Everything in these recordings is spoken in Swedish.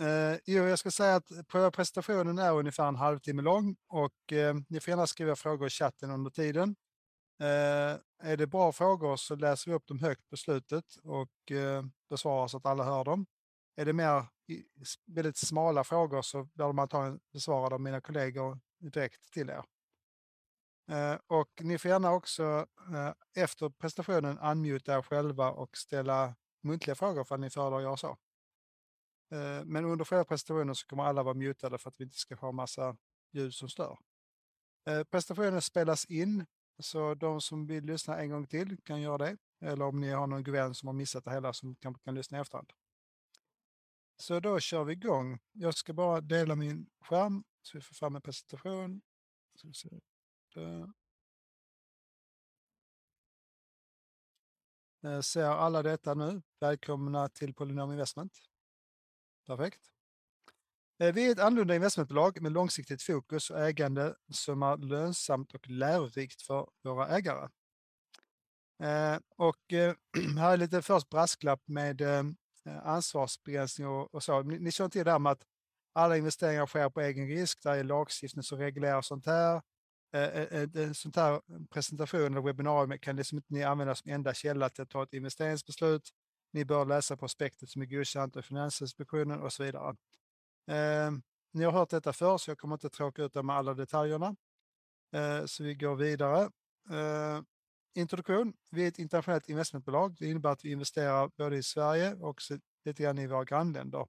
Eh, jo, jag ska säga att presentationen är ungefär en halvtimme lång och eh, ni får gärna skriva frågor i chatten under tiden. Eh, är det bra frågor så läser vi upp dem högt på slutet och eh, besvarar så att alla hör dem. Är det mer väldigt smala frågor så bör man ta en besvarad av mina kollegor direkt till er. Eh, och ni får gärna också eh, efter presentationen unmuta er själva och ställa muntliga frågor för att ni föredrar att göra så. Eh, men under själva presentationen så kommer alla vara mutade för att vi inte ska ha massa ljud som stör. Eh, presentationen spelas in så de som vill lyssna en gång till kan göra det. Eller om ni har någon god vän som har missat det hela som kan, kan lyssna i efterhand. Så då kör vi igång. Jag ska bara dela min skärm så vi får fram en presentation. Eh, ser alla detta nu? Välkomna till Polynom Investment. Perfekt. Eh, vi är ett annorlunda investmentbolag med långsiktigt fokus och ägande som är lönsamt och lärorikt för våra ägare. Eh, och eh, här är lite först brasklapp med ansvarsbegränsning och så. Ni känner till det här med att alla investeringar sker på egen risk. Det är lagstiftning som reglerar sånt här. En sån här presentation eller webbinarium kan liksom inte ni använda som enda källa till att ta ett investeringsbeslut. Ni bör läsa prospektet som är godkänt av Finansinspektionen och så vidare. Eh, ni har hört detta förr så jag kommer inte tråka ut med alla detaljerna. Eh, så vi går vidare. Eh, introduktion. Vi är ett internationellt investmentbolag. Det innebär att vi investerar både i Sverige och lite grann i våra grannländer.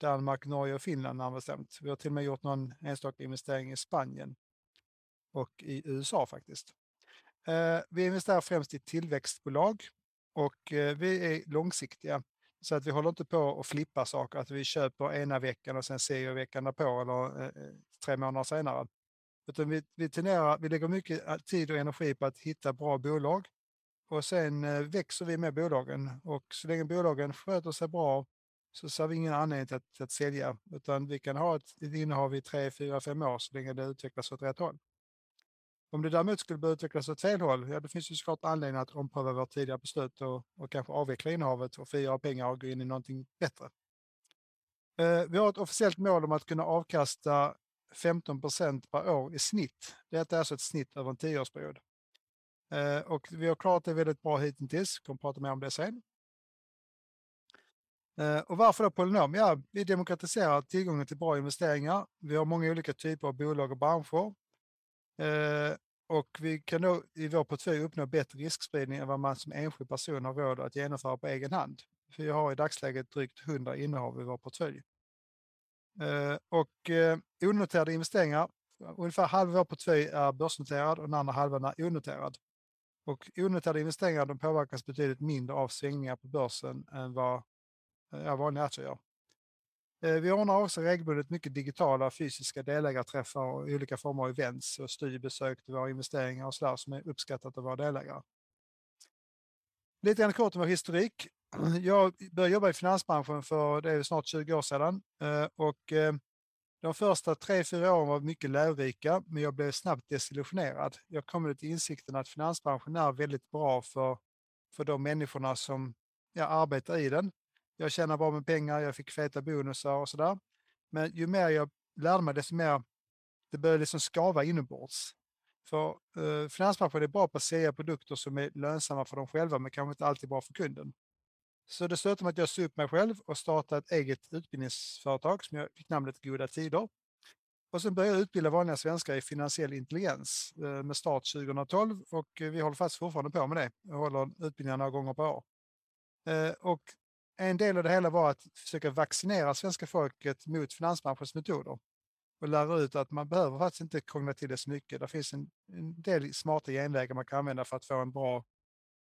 Danmark, Norge och Finland närmare bestämt. Vi har till och med gjort någon enstaka investering i Spanien och i USA faktiskt. Ehm, vi investerar främst i tillväxtbolag och eh, vi är långsiktiga. Så att vi håller inte på och flippar saker, att vi köper ena veckan och sen ser vi veckan därpå eller eh, eh, tre månader senare. Utan vi, vi, tenderar, vi lägger mycket tid och energi på att hitta bra bolag och sen växer vi med bolagen och så länge bolagen sköter sig bra så ser vi ingen anledning till att, att sälja utan vi kan ha ett, ett innehav i tre, fyra, fem år så länge det utvecklas åt rätt håll. Om det däremot skulle börja utvecklas åt fel håll, ja, då finns det såklart anledning att ompröva vårt tidigare beslut och, och kanske avveckla innehavet och frigöra pengar och gå in i någonting bättre. Eh, vi har ett officiellt mål om att kunna avkasta 15 procent per år i snitt. Detta är alltså ett snitt över en tioårsperiod. Eh, och vi har klarat det väldigt bra hittills, vi kommer prata mer om det sen. Eh, och varför då Polynom? Ja, vi demokratiserar tillgången till bra investeringar. Vi har många olika typer av bolag och branscher. Eh, och vi kan då i vår portfölj uppnå bättre riskspridning än vad man som enskild person har råd att genomföra på egen hand. Vi har i dagsläget drygt 100 innehav i vår portfölj. Eh, och eh, onoterade investeringar, ungefär halva vår portfölj är börsnoterad och den andra halvan är onoterad. Och onoterade investeringar de påverkas betydligt mindre av svängningar på börsen än vad ja, vanliga aktier gör. Eh, vi ordnar också regelbundet mycket digitala fysiska delägarträffar och olika former av events och studiebesök till våra investeringar och sådär som är uppskattat av våra delägare. Lite grann kort om vår historik. Jag började jobba i finansbranschen för det är snart 20 år sedan eh, och eh, de första tre, fyra åren var mycket lärorika men jag blev snabbt desillusionerad. Jag kom till insikten att finansbranschen är väldigt bra för, för de människorna som ja, arbetar i den jag tjänade bra med pengar, jag fick feta bonusar och sådär. Men ju mer jag lärde mig, desto mer det började liksom skava inombords. För eh, finansbranschen är bra på att sälja produkter som är lönsamma för dem själva, men kanske inte alltid bra för kunden. Så det slutade med att jag såg upp mig själv och startade ett eget utbildningsföretag som jag fick namnet Goda Tider. Och sen började jag utbilda vanliga svenskar i finansiell intelligens eh, med start 2012 och eh, vi håller fast fortfarande på med det. Jag håller utbildningar några gånger per år. Eh, och en del av det hela var att försöka vaccinera svenska folket mot finansbranschens metoder och lära ut att man behöver faktiskt inte krångla till det så mycket. Det finns en, en del smarta genvägar man kan använda för att få en bra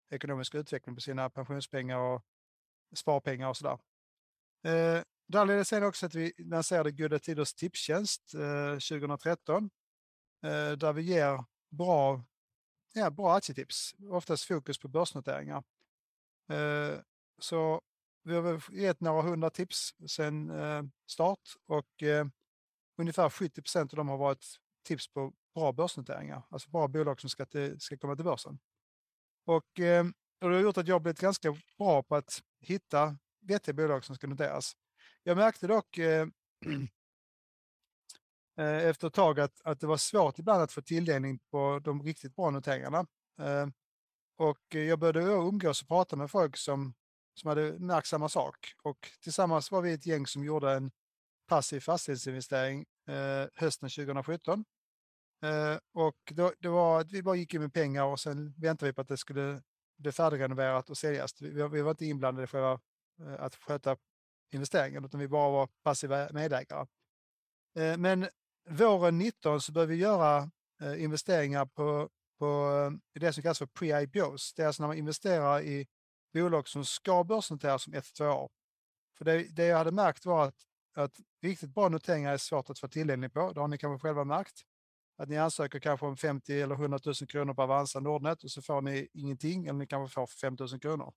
ekonomisk utveckling på sina pensionspengar och sparpengar och sådär. Eh, där ledde sen också att vi lanserade Goda Tiders tipstjänst eh, 2013 eh, där vi ger bra, ja, bra aktietips, oftast fokus på börsnoteringar. Eh, så vi har gett några hundra tips sedan eh, start och eh, ungefär 70 procent av dem har varit tips på bra börsnoteringar, alltså bra bolag som ska, till, ska komma till börsen. Och, eh, och det har gjort att jag blivit ganska bra på att hitta vettiga bolag som ska noteras. Jag märkte dock eh, efter ett tag att, att det var svårt ibland att få tilldelning på de riktigt bra noteringarna. Eh, och jag började umgås och prata med folk som, som hade märkt samma sak. Och tillsammans var vi ett gäng som gjorde en passiv fastighetsinvestering eh, hösten 2017. Eh, och då, det var att vi bara gick in med pengar och sen väntade vi på att det skulle bli färdigrenoverat och säljas. Vi, vi var inte inblandade i själva eh, att sköta investeringen utan vi bara var passiva medägare. Eh, men våren 19 så började vi göra eh, investeringar på, på eh, det som kallas för pre-IPOs. Det är alltså när man investerar i bolag som ska börsnoteras om ett, två år. För det, det jag hade märkt var att, att riktigt bra noteringar är svårt att få tilldelning på. Det har ni kanske själva märkt. Att ni ansöker kanske om 50 eller 100 000 kronor på Avanza Nordnet och så får ni ingenting eller ni kanske får 5 000 kronor.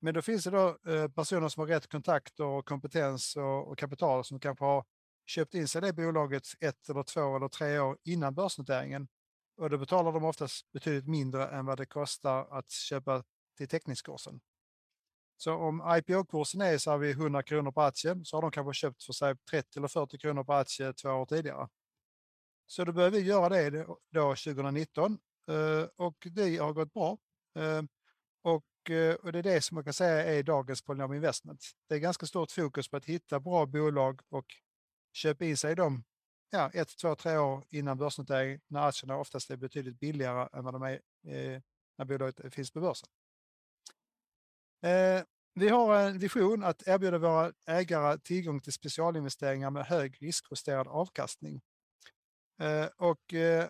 Men då finns det då eh, personer som har rätt kontakter och kompetens och, och kapital som kanske har köpt in sig i det bolaget ett eller två eller tre år innan börsnoteringen. Och då betalar de oftast betydligt mindre än vad det kostar att köpa till teckningskursen. Så om IPO-kursen är så vi 100 kronor på aktie så har de kanske köpt för sig 30 eller 40 kronor på aktie två år tidigare. Så då började vi göra det då 2019 eh, och det har gått bra. Eh, och, eh, och det är det som man kan säga är dagens Polynom Investment. Det är ganska stort fokus på att hitta bra bolag och köpa in sig i dem ja, ett, två, tre år innan börsnotering när aktierna oftast är betydligt billigare än vad de är när bolaget finns på börsen. Eh, vi har en vision att erbjuda våra ägare tillgång till specialinvesteringar med hög riskjusterad avkastning. Eh, och eh,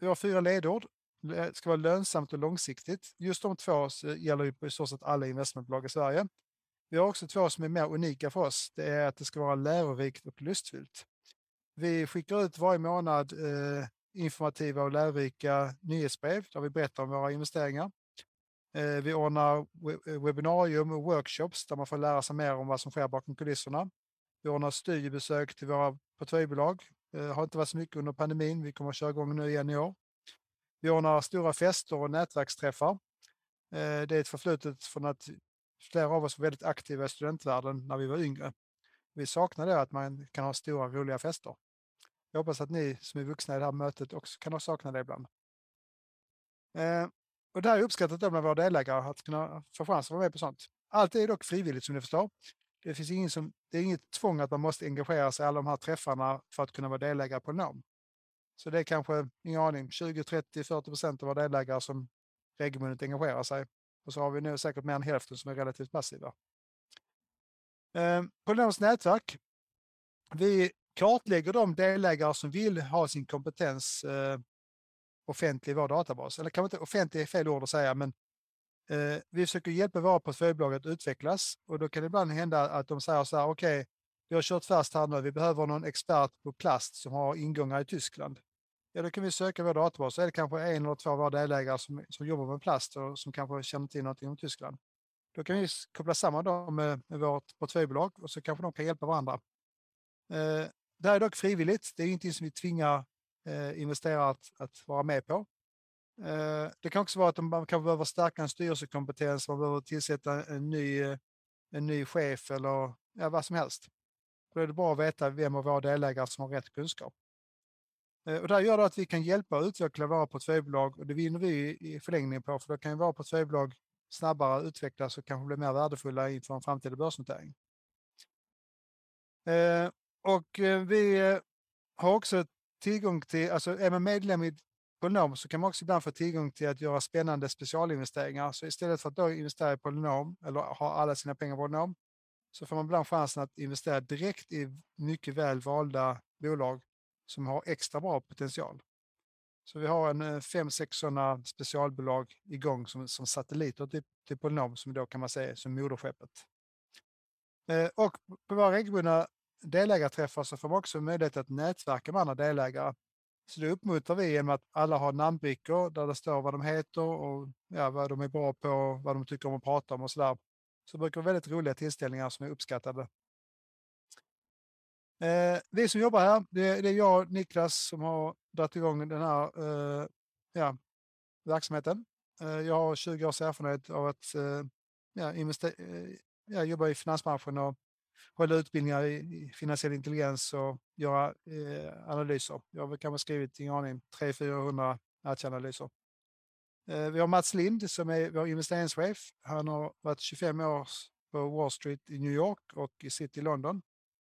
vi har fyra ledord det ska vara lönsamt och långsiktigt. Just de två gäller ju på i stort sett alla investmentbolag i Sverige. Vi har också två som är mer unika för oss. Det är att det ska vara lärorikt och lustfyllt. Vi skickar ut varje månad eh, informativa och lärorika nyhetsbrev där vi berättar om våra investeringar. Eh, vi ordnar eh, webbinarium och workshops där man får lära sig mer om vad som sker bakom kulisserna. Vi ordnar studiebesök till våra portföljbolag. Det har inte varit så mycket under pandemin. Vi kommer att köra igång nu igen i år. Vi ordnar stora fester och nätverksträffar. Det är ett förflutet från att flera av oss var väldigt aktiva i studentvärlden när vi var yngre. Vi saknar det att man kan ha stora roliga fester. Jag hoppas att ni som är vuxna i det här mötet också kan ha saknat det ibland. Och det här är uppskattat av våra delägare, att kunna få chans att vara med på sånt. Allt är dock frivilligt som ni förstår. Det, finns ingen som, det är inget tvång att man måste engagera sig i alla de här träffarna för att kunna vara delägare på NOM. Så det är kanske, ingen aning, 20, 30, 40 procent av våra delägare som regelbundet engagerar sig. Och så har vi nu säkert mer än hälften som är relativt passiva. Eh, på Polynoms nätverk. Vi kartlägger de delägare som vill ha sin kompetens eh, offentlig i vår databas. Eller kanske inte offentlig är fel ord att säga, men eh, vi försöker hjälpa våra portföljbolag att utvecklas och då kan det ibland hända att de säger så här, okej, okay, vi har kört fast här nu, vi behöver någon expert på plast som har ingångar i Tyskland. Ja, då kan vi söka vår databas, så är det kanske en eller två av våra delägare som, som jobbar med plast och som kanske känner till någonting om Tyskland. Då kan vi koppla samman dem med, med vårt portföljbolag och så kanske de kan hjälpa varandra. Eh, det här är dock frivilligt, det är ingenting som vi tvingar eh, investerare att, att vara med på. Eh, det kan också vara att man kanske behöver stärka en styrelsekompetens, man behöver tillsätta en ny, eh, en ny chef eller ja, vad som helst. Då är det bra att veta vem av våra delägare som har rätt kunskap. Eh, och det här gör att vi kan hjälpa och utveckla våra portföljbolag och det vinner vi i förlängningen på för då kan våra portföljbolag snabbare utvecklas och kanske bli mer värdefulla inför en framtida börsnotering. Eh, och vi har också tillgång till, alltså är man medlem i Polynom så kan man också ibland få tillgång till att göra spännande specialinvesteringar. Så istället för att då investera i Polynom eller ha alla sina pengar i Polynom så får man ibland chansen att investera direkt i mycket väl valda bolag som har extra bra potential. Så vi har en eh, fem, sex sådana specialbolag igång som, som satelliter till, till Polynom som då kan man säga som moderskeppet. Eh, och på våra regelbundna delägarträffar så får man också möjlighet att nätverka med andra delägare. Så det uppmuntrar vi genom att alla har namnbrickor där det står vad de heter och ja, vad de är bra på, vad de tycker om att prata om och sådär. Så det brukar vara väldigt roliga tillställningar som är uppskattade. Eh, vi som jobbar här, det, det, är jag och Niklas som har dragit igång den här eh, ja, verksamheten. Eh, jag har 20 års erfarenhet av att eh, ja, invester- eh, ja, jobba i finansbranschen och hålla utbildningar i finansiell intelligens och göra eh, analyser. Jag har kanske skrivit, ingen aning, 300-400 aktieanalyser. Eh, vi har Mats Lind som är vår investeringschef. Han har varit 25 år på Wall Street i New York och i City London.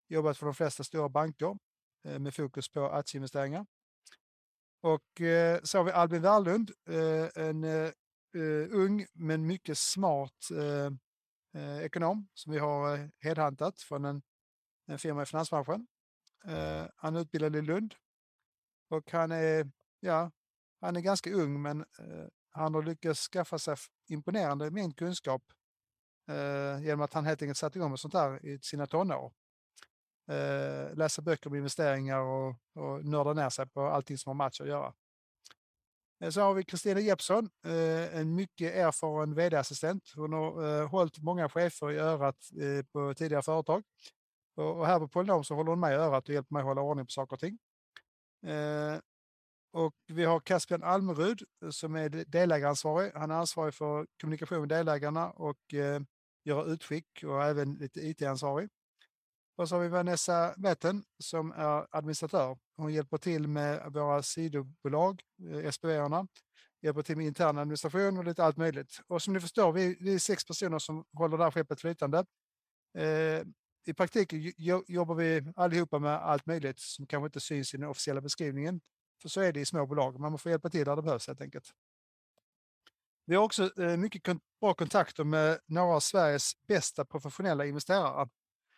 Jobbat för de flesta stora banker eh, med fokus på aktieinvesteringar. Och eh, så har vi Albin Wärlund, eh, en eh, eh, ung men mycket smart ekonom som vi har headhuntat från en, en firma i finansbranschen. Han är utbildad i Lund och han är, ja, han är ganska ung men han har lyckats skaffa sig imponerande mängd kunskap eh, genom att han helt enkelt satt igång med sånt här i sina tonår. Eh, läsa böcker om investeringar och, och nörda ner sig på allting som har match att göra. Eh, så har vi Kristina Jeppsson, eh, en mycket erfaren vd-assistent. Hon har eh, hållit många chefer i örat på tidigare företag. Och här på Polynom så håller hon mig i örat och hjälper mig att hålla ordning på saker och ting. Och vi har Caspian Almerud som är delägaransvarig. Han är ansvarig för kommunikation med delägarna och göra utskick och även lite IT-ansvarig. Och så har vi Vanessa Wetten som är administratör. Hon hjälper till med våra sidobolag, eh, SPV-erna, hjälper till med intern administration och lite allt möjligt. Och som ni förstår, vi, vi är sex personer som håller det här skeppet flytande. Eh, I praktiken jobbar vi allihopa med allt möjligt som kanske inte syns i den officiella beskrivningen. För så är det i små bolag, man får hjälpa till där det behövs helt enkelt. Vi har också eh, mycket bra kontakter med några av Sveriges bästa professionella investerare.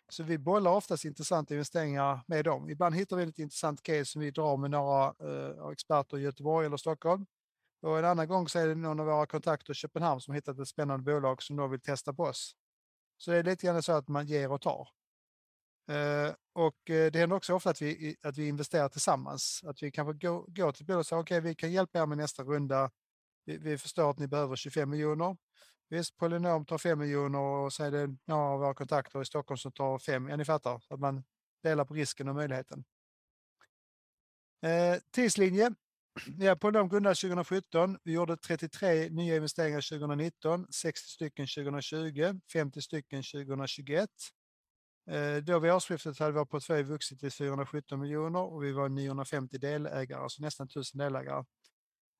Så vi bollar oftast intressanta investeringar med dem. Ibland hittar vi ett intressant case som vi drar med några eh, experter i Göteborg eller Stockholm. Och en annan gång så är det någon av våra kontakter i Köpenhamn som hittat ett spännande bolag som då vill testa på oss. Så det är lite grann så att man ger och tar. Eh, och eh, det händer också ofta att vi, att vi investerar tillsammans. Att vi kanske går, går till bolag och säger okej, okay, vi kan hjälpa er med nästa runda. Vi, vi förstår att ni behöver 25 miljoner. Visst, Polynom tar 5 miljoner och så är det några av våra kontakter i Stockholm som tar 5. Ja, ni fattar. Att man delar på risken och möjligheten. Eh, tidslinje. Ja, Polynom grundades 2017. Vi gjorde 33 nya investeringar 2019, 60 stycken 2020, 50 stycken 2021. Eh, då vid årsskiftet hade vår portfölj vuxit till 417 miljoner och vi var 950 delägare, alltså nästan 1000 delägare.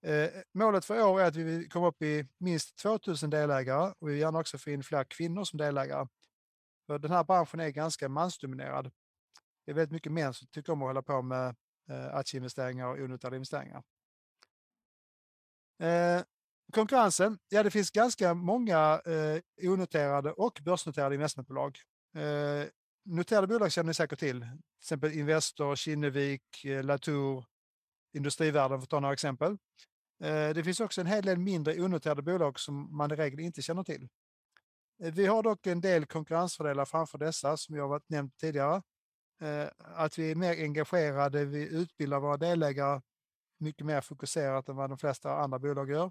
Eh, målet för år är att vi vill komma upp i minst 2000 delägare och vi vill gärna också få in fler kvinnor som delägare. För den här branschen är ganska mansdominerad. Det är väldigt mycket män som tycker om att hålla på med eh, aktieinvesteringar och onoterade investeringar. Eh, konkurrensen, ja det finns ganska många eh, onoterade och börsnoterade investmentbolag. Eh, noterade bolag känner ni säkert till. Till exempel Investor, Kinnevik, eh, Latour, Industrivärden för att ta några exempel. Eh, det finns också en hel del mindre onoterade bolag som man i regel inte känner till. Eh, vi har dock en del konkurrensfördelar framför dessa som jag har nämnt tidigare. Eh, att vi är mer engagerade, vi utbildar våra delägare mycket mer fokuserat än vad de flesta andra bolag gör.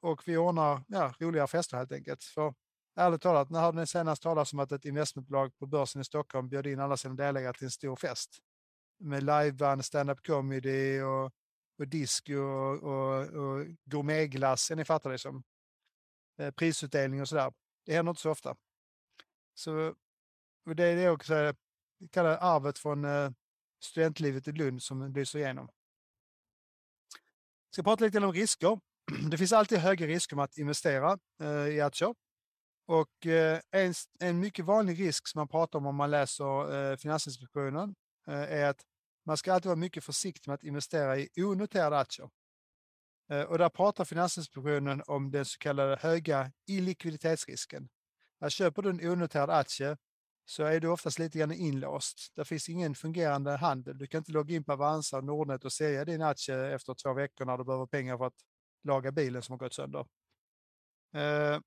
Och vi ordnar ja, roliga fester helt enkelt. För ärligt talat, när hörde ni senast talas om att ett investmentbolag på börsen i Stockholm bjöd in alla sina delägare till en stor fest? Med liveband, stand-up comedy och, och disco och, och, och gourmetglass, ni fattar det som. Prisutdelning och sådär. Det händer inte så ofta. Så det är det också, eh, jag kallar arvet från eh, studentlivet i Lund som lyser igenom. Jag ska prata lite om risker. Det finns alltid höga risker med att investera i aktier. Och en, en mycket vanlig risk som man pratar om om man läser Finansinspektionen är att man ska alltid vara mycket försiktig med att investera i onoterade aktier. Eh, och där pratar Finansinspektionen om den så kallade höga illikviditetsrisken. När köper du en onoterad aktie så är du oftast lite grann inlåst. Det finns ingen fungerande handel. Du kan inte logga in på Avanza och Nordnet och sälja din aktie efter två veckor när du behöver pengar för att laga bilen som har gått sönder. Eh,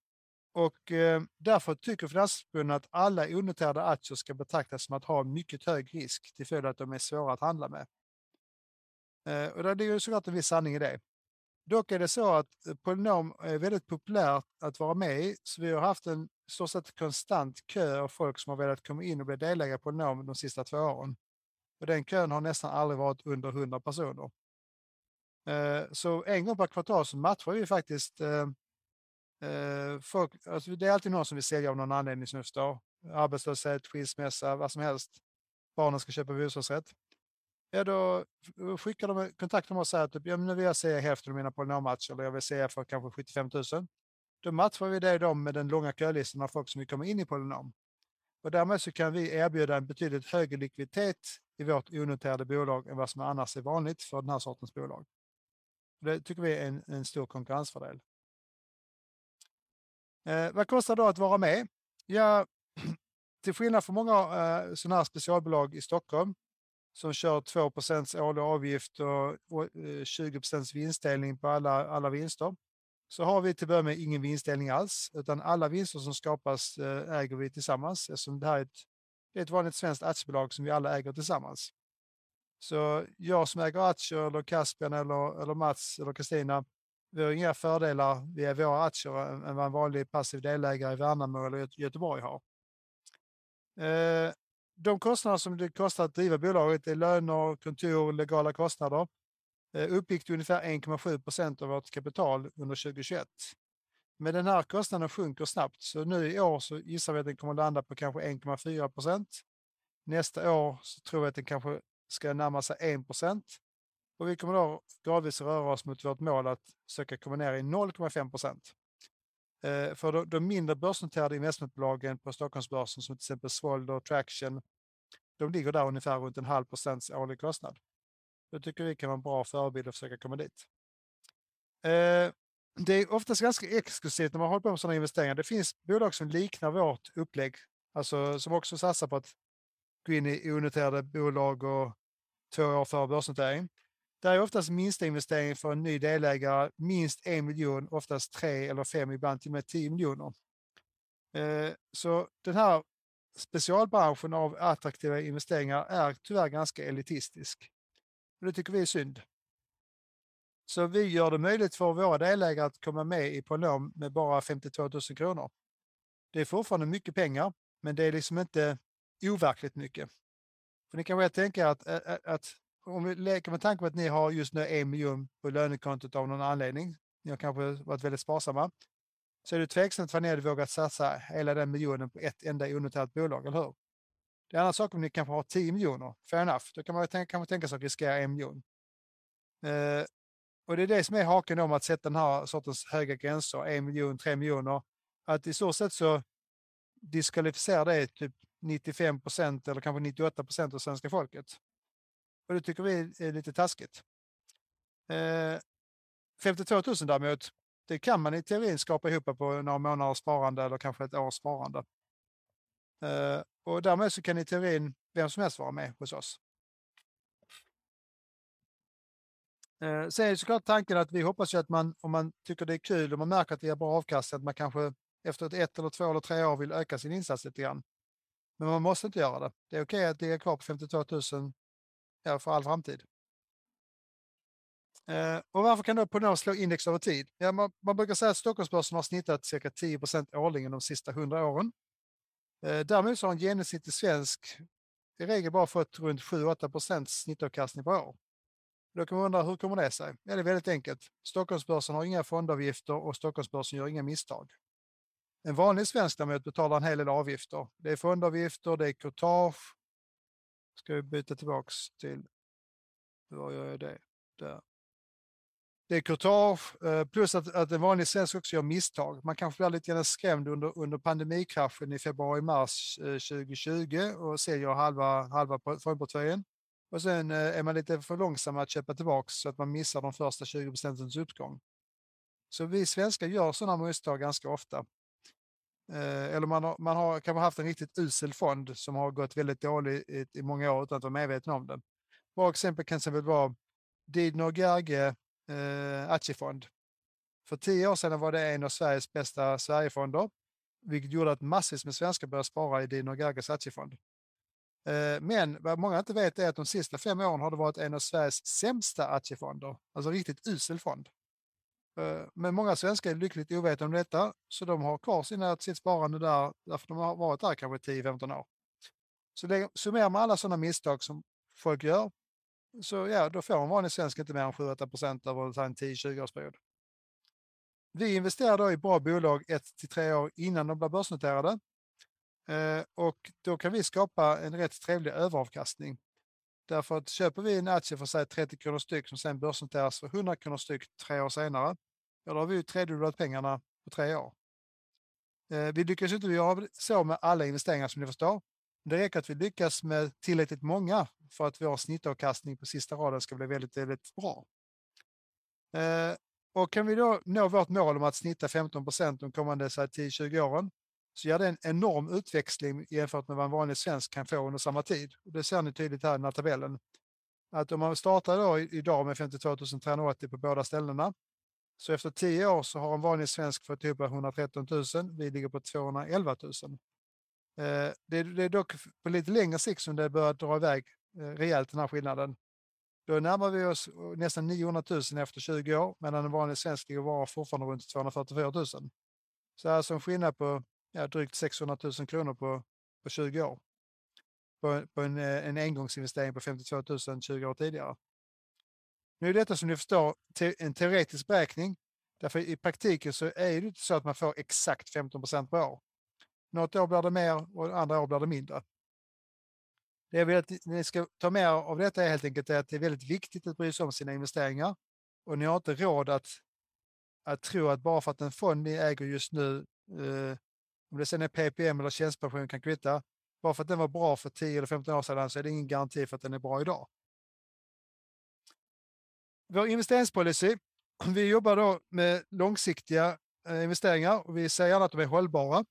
och eh, därför tycker Finansförbundet att alla onoterade aktier ska betraktas som att ha mycket hög risk till följd av att de är svåra att handla med. Eh, och det är ju såklart en viss sanning i det. Dock är det så att eh, Polynom är väldigt populärt att vara med i, så vi har haft en stort sett konstant kö av folk som har velat komma in och bli delägare på Polynom de sista två åren. Och den kön har nästan aldrig varit under 100 personer. Eh, så en gång per kvartal så matchar vi faktiskt eh, Eh, folk, alltså det är alltid någon som vill sälja av någon anledning som jag förstår. arbetslöshet, skilsmässa, vad som helst. Barnen ska köpa bostadsrätt. Ja, då skickar de kontakt med oss och säger att typ, ja, nu vill jag se hälften av mina polynommatcher eller jag vill se för kanske 75 000. Då matchar vi det då med den långa kölistan av folk som vill komma in i polynom. Och därmed så kan vi erbjuda en betydligt högre likviditet i vårt onoterade bolag än vad som annars är vanligt för den här sortens bolag. Det tycker vi är en, en stor konkurrensfördel. Eh, vad kostar det då att vara med? Ja, till skillnad från många eh, sådana här specialbolag i Stockholm som kör 2% årlig avgift och, och eh, 20% vinstdelning på alla, alla vinster så har vi till att börja med ingen vinstdelning alls, utan alla vinster som skapas eh, äger vi tillsammans eftersom det här är ett, det är ett vanligt svenskt aktiebolag som vi alla äger tillsammans. Så jag som äger aktier eller Caspian eller, eller Mats eller Kristina, vi har inga fördelar via våra aktier än vad en vanlig passiv delägare i Värnamo eller Göteborg har. Eh, de kostnader som det kostar att driva bolaget är löner, kontor, legala kostnader. Eh, uppgick till ungefär 1,7 procent av vårt kapital under 2021. Men den här kostnaden sjunker snabbt, så nu i år så gissar vi att den kommer landa på kanske 1,4 procent. Nästa år så tror vi att den kanske ska närma sig 1 procent. Och vi kommer då gradvis röra oss mot vårt mål att söka komma ner i 0,5 procent. Eh, för de, de mindre börsnoterade investmentbolagen på Stockholmsbörsen som till exempel Svold och Traction, de ligger där ungefär runt en halv procents årlig kostnad. Då tycker vi kan vara en bra förebild att försöka komma dit. Eh, det är oftast ganska exklusivt när man håller på med sådana investeringar. Det finns bolag som liknar vårt upplägg, alltså som också satsar på att gå in i onoterade bolag och två år före börsnotering. Det är oftast minsta investering för en ny delägare, minst en miljon, oftast tre eller fem, ibland till och med tio miljoner. Eh, så den här specialbranschen av attraktiva investeringar är tyvärr ganska elitistisk. Och det tycker vi är synd. Så vi gör det möjligt för våra delägare att komma med i Polom med bara 52 000 kronor. Det är fortfarande mycket pengar, men det är liksom inte overkligt mycket. För ni kan väl tänka att, att, att om vi leker med tanke på att ni har just nu en miljon på lönekontot av någon anledning, ni har kanske varit väldigt sparsamma, så är det tveksamt vad ni hade vågat satsa hela den miljonen på ett enda onoterat bolag, eller hur? Det är en annan sak om ni kanske har 10 miljoner, fair enough, då kan man, tänka, kan man tänka sig att riskera en miljon. Eh, och det är det som är haken om att sätta den här sortens höga gränser, en miljon, tre miljoner, att i så sätt så diskvalificerar det typ 95 procent eller kanske 98 procent av svenska folket. Och det tycker vi är lite taskigt. Eh, 52 000 däremot, det kan man i teorin skapa ihop på några månaders sparande eller kanske ett års sparande. Eh, och därmed så kan i teorin vem som helst vara med hos oss. Eh, sen är såklart tanken att vi hoppas ju att man, om man tycker det är kul och man märker att det ger bra avkastning, att man kanske efter ett, ett eller två eller tre år vill öka sin insats lite grann. Men man måste inte göra det. Det är okej okay att ligga kvar på 52 000 ja, för all framtid. Eh, och varför kan då Prognos slå index över tid? Ja, man, man brukar säga att Stockholmsbörsen har snittat cirka 10% årligen de sista 100 åren. Eh, däremot så har en genomsnittlig svensk i regel bara fått runt 7-8 snittavkastning per år. Då kan man undra, hur kommer det sig? Ja, det är väldigt enkelt. Stockholmsbörsen har inga fondavgifter och Stockholmsbörsen gör inga misstag. En vanlig svensk däremot betalar en hel del avgifter. Det är fondavgifter, det är courtage. Ska vi byta tillbaks till, var gör jag det? Där det är courtage, eh, plus att, att en vanlig svensk också gör misstag. Man kanske blir lite grann skrämd under, under pandemikraschen i februari-mars 2020 eh, och säljer halva, halva fondportföljen. Och sen eh, är man lite för långsam att köpa tillbaka så att man missar de första 20 procentens uppgång. Så vi svenskar gör sådana misstag ganska ofta. Eh, eller man har, man har kanske haft en riktigt usel fond som har gått väldigt dåligt i, i många år utan att vara medveten om det. Bra exempel kan exempel vara Didner Gerge eh, aktiefond. För tio år sedan var det en av Sveriges bästa Sverigefonder, vilket gjorde att massvis med svenskar började spara i Didner Gerges aktiefond. Eh, men vad många inte vet är att de sista fem åren har det varit en av Sveriges sämsta aktiefonder, alltså riktigt usel fond. Eh, men många svenskar är lyckligt ovetande om detta, så de har kvar sina, sitt sparande där, därför de har varit där kanske 10-15 år. Så det, summerar man alla sådana misstag som folk gör, så ja, då får en vanlig svensk inte mer än 7-8 procent över en 10-20-årsperiod. Vi investerar då i bra bolag 1-3 år innan de blir börsnoterade. Eh, och då kan vi skapa en rätt trevlig överavkastning. Därför att köper vi en aktie för säg 30 kronor styck som sen börsnoteras för 100 kronor styck tre år senare, ja, då har vi ju tredubblat pengarna på tre år. Eh, vi lyckas inte göra så med alla investeringar som ni förstår. Det räcker att vi lyckas med tillräckligt många för att vår snittavkastning på sista raden ska bli väldigt, väldigt bra. Eh, och kan vi då nå vårt mål om att snitta 15 procent de kommande 10-20 åren så ger det en enorm utväxling jämfört med vad en vanlig svensk kan få under samma tid. Det ser ni tydligt här i den här tabellen. Att om man startar då idag med 52 380 på båda ställena så efter 10 år så har en vanlig svensk fått ihop 113 000. Vi ligger på 211 000. Eh, det är dock på lite längre sikt som det börjar dra iväg eh, rejält den här skillnaden. Då närmar vi oss eh, nästan 900 000 efter 20 år medan en vanlig svensk ligger bara fortfarande runt 244 000. Så alltså en skillnad på ja, drygt 600 000 kronor på, på 20 år. På, på en, eh, en engångsinvestering på 52 000 20 år tidigare. Nu är detta som ni förstår te en teoretisk beräkning. Därför i praktiken så är det inte så att man får exakt 15 procent per år. Något år blir det mer och andra år blir det mindre. Det jag vill att ni ska ta med er av detta är helt enkelt att det är väldigt viktigt att bry sig om sina investeringar. Och ni har inte råd att, att tro att bara för att en fond ni äger just nu eh, om det sen är PPM eller tjänstepension kan kvitta. Bara för att den var bra för 10 eller 15 år sedan så är det ingen garanti för att den är bra idag. Vår investeringspolicy, vi jobbar då med långsiktiga eh, investeringar och vi säger gärna att de är hållbara.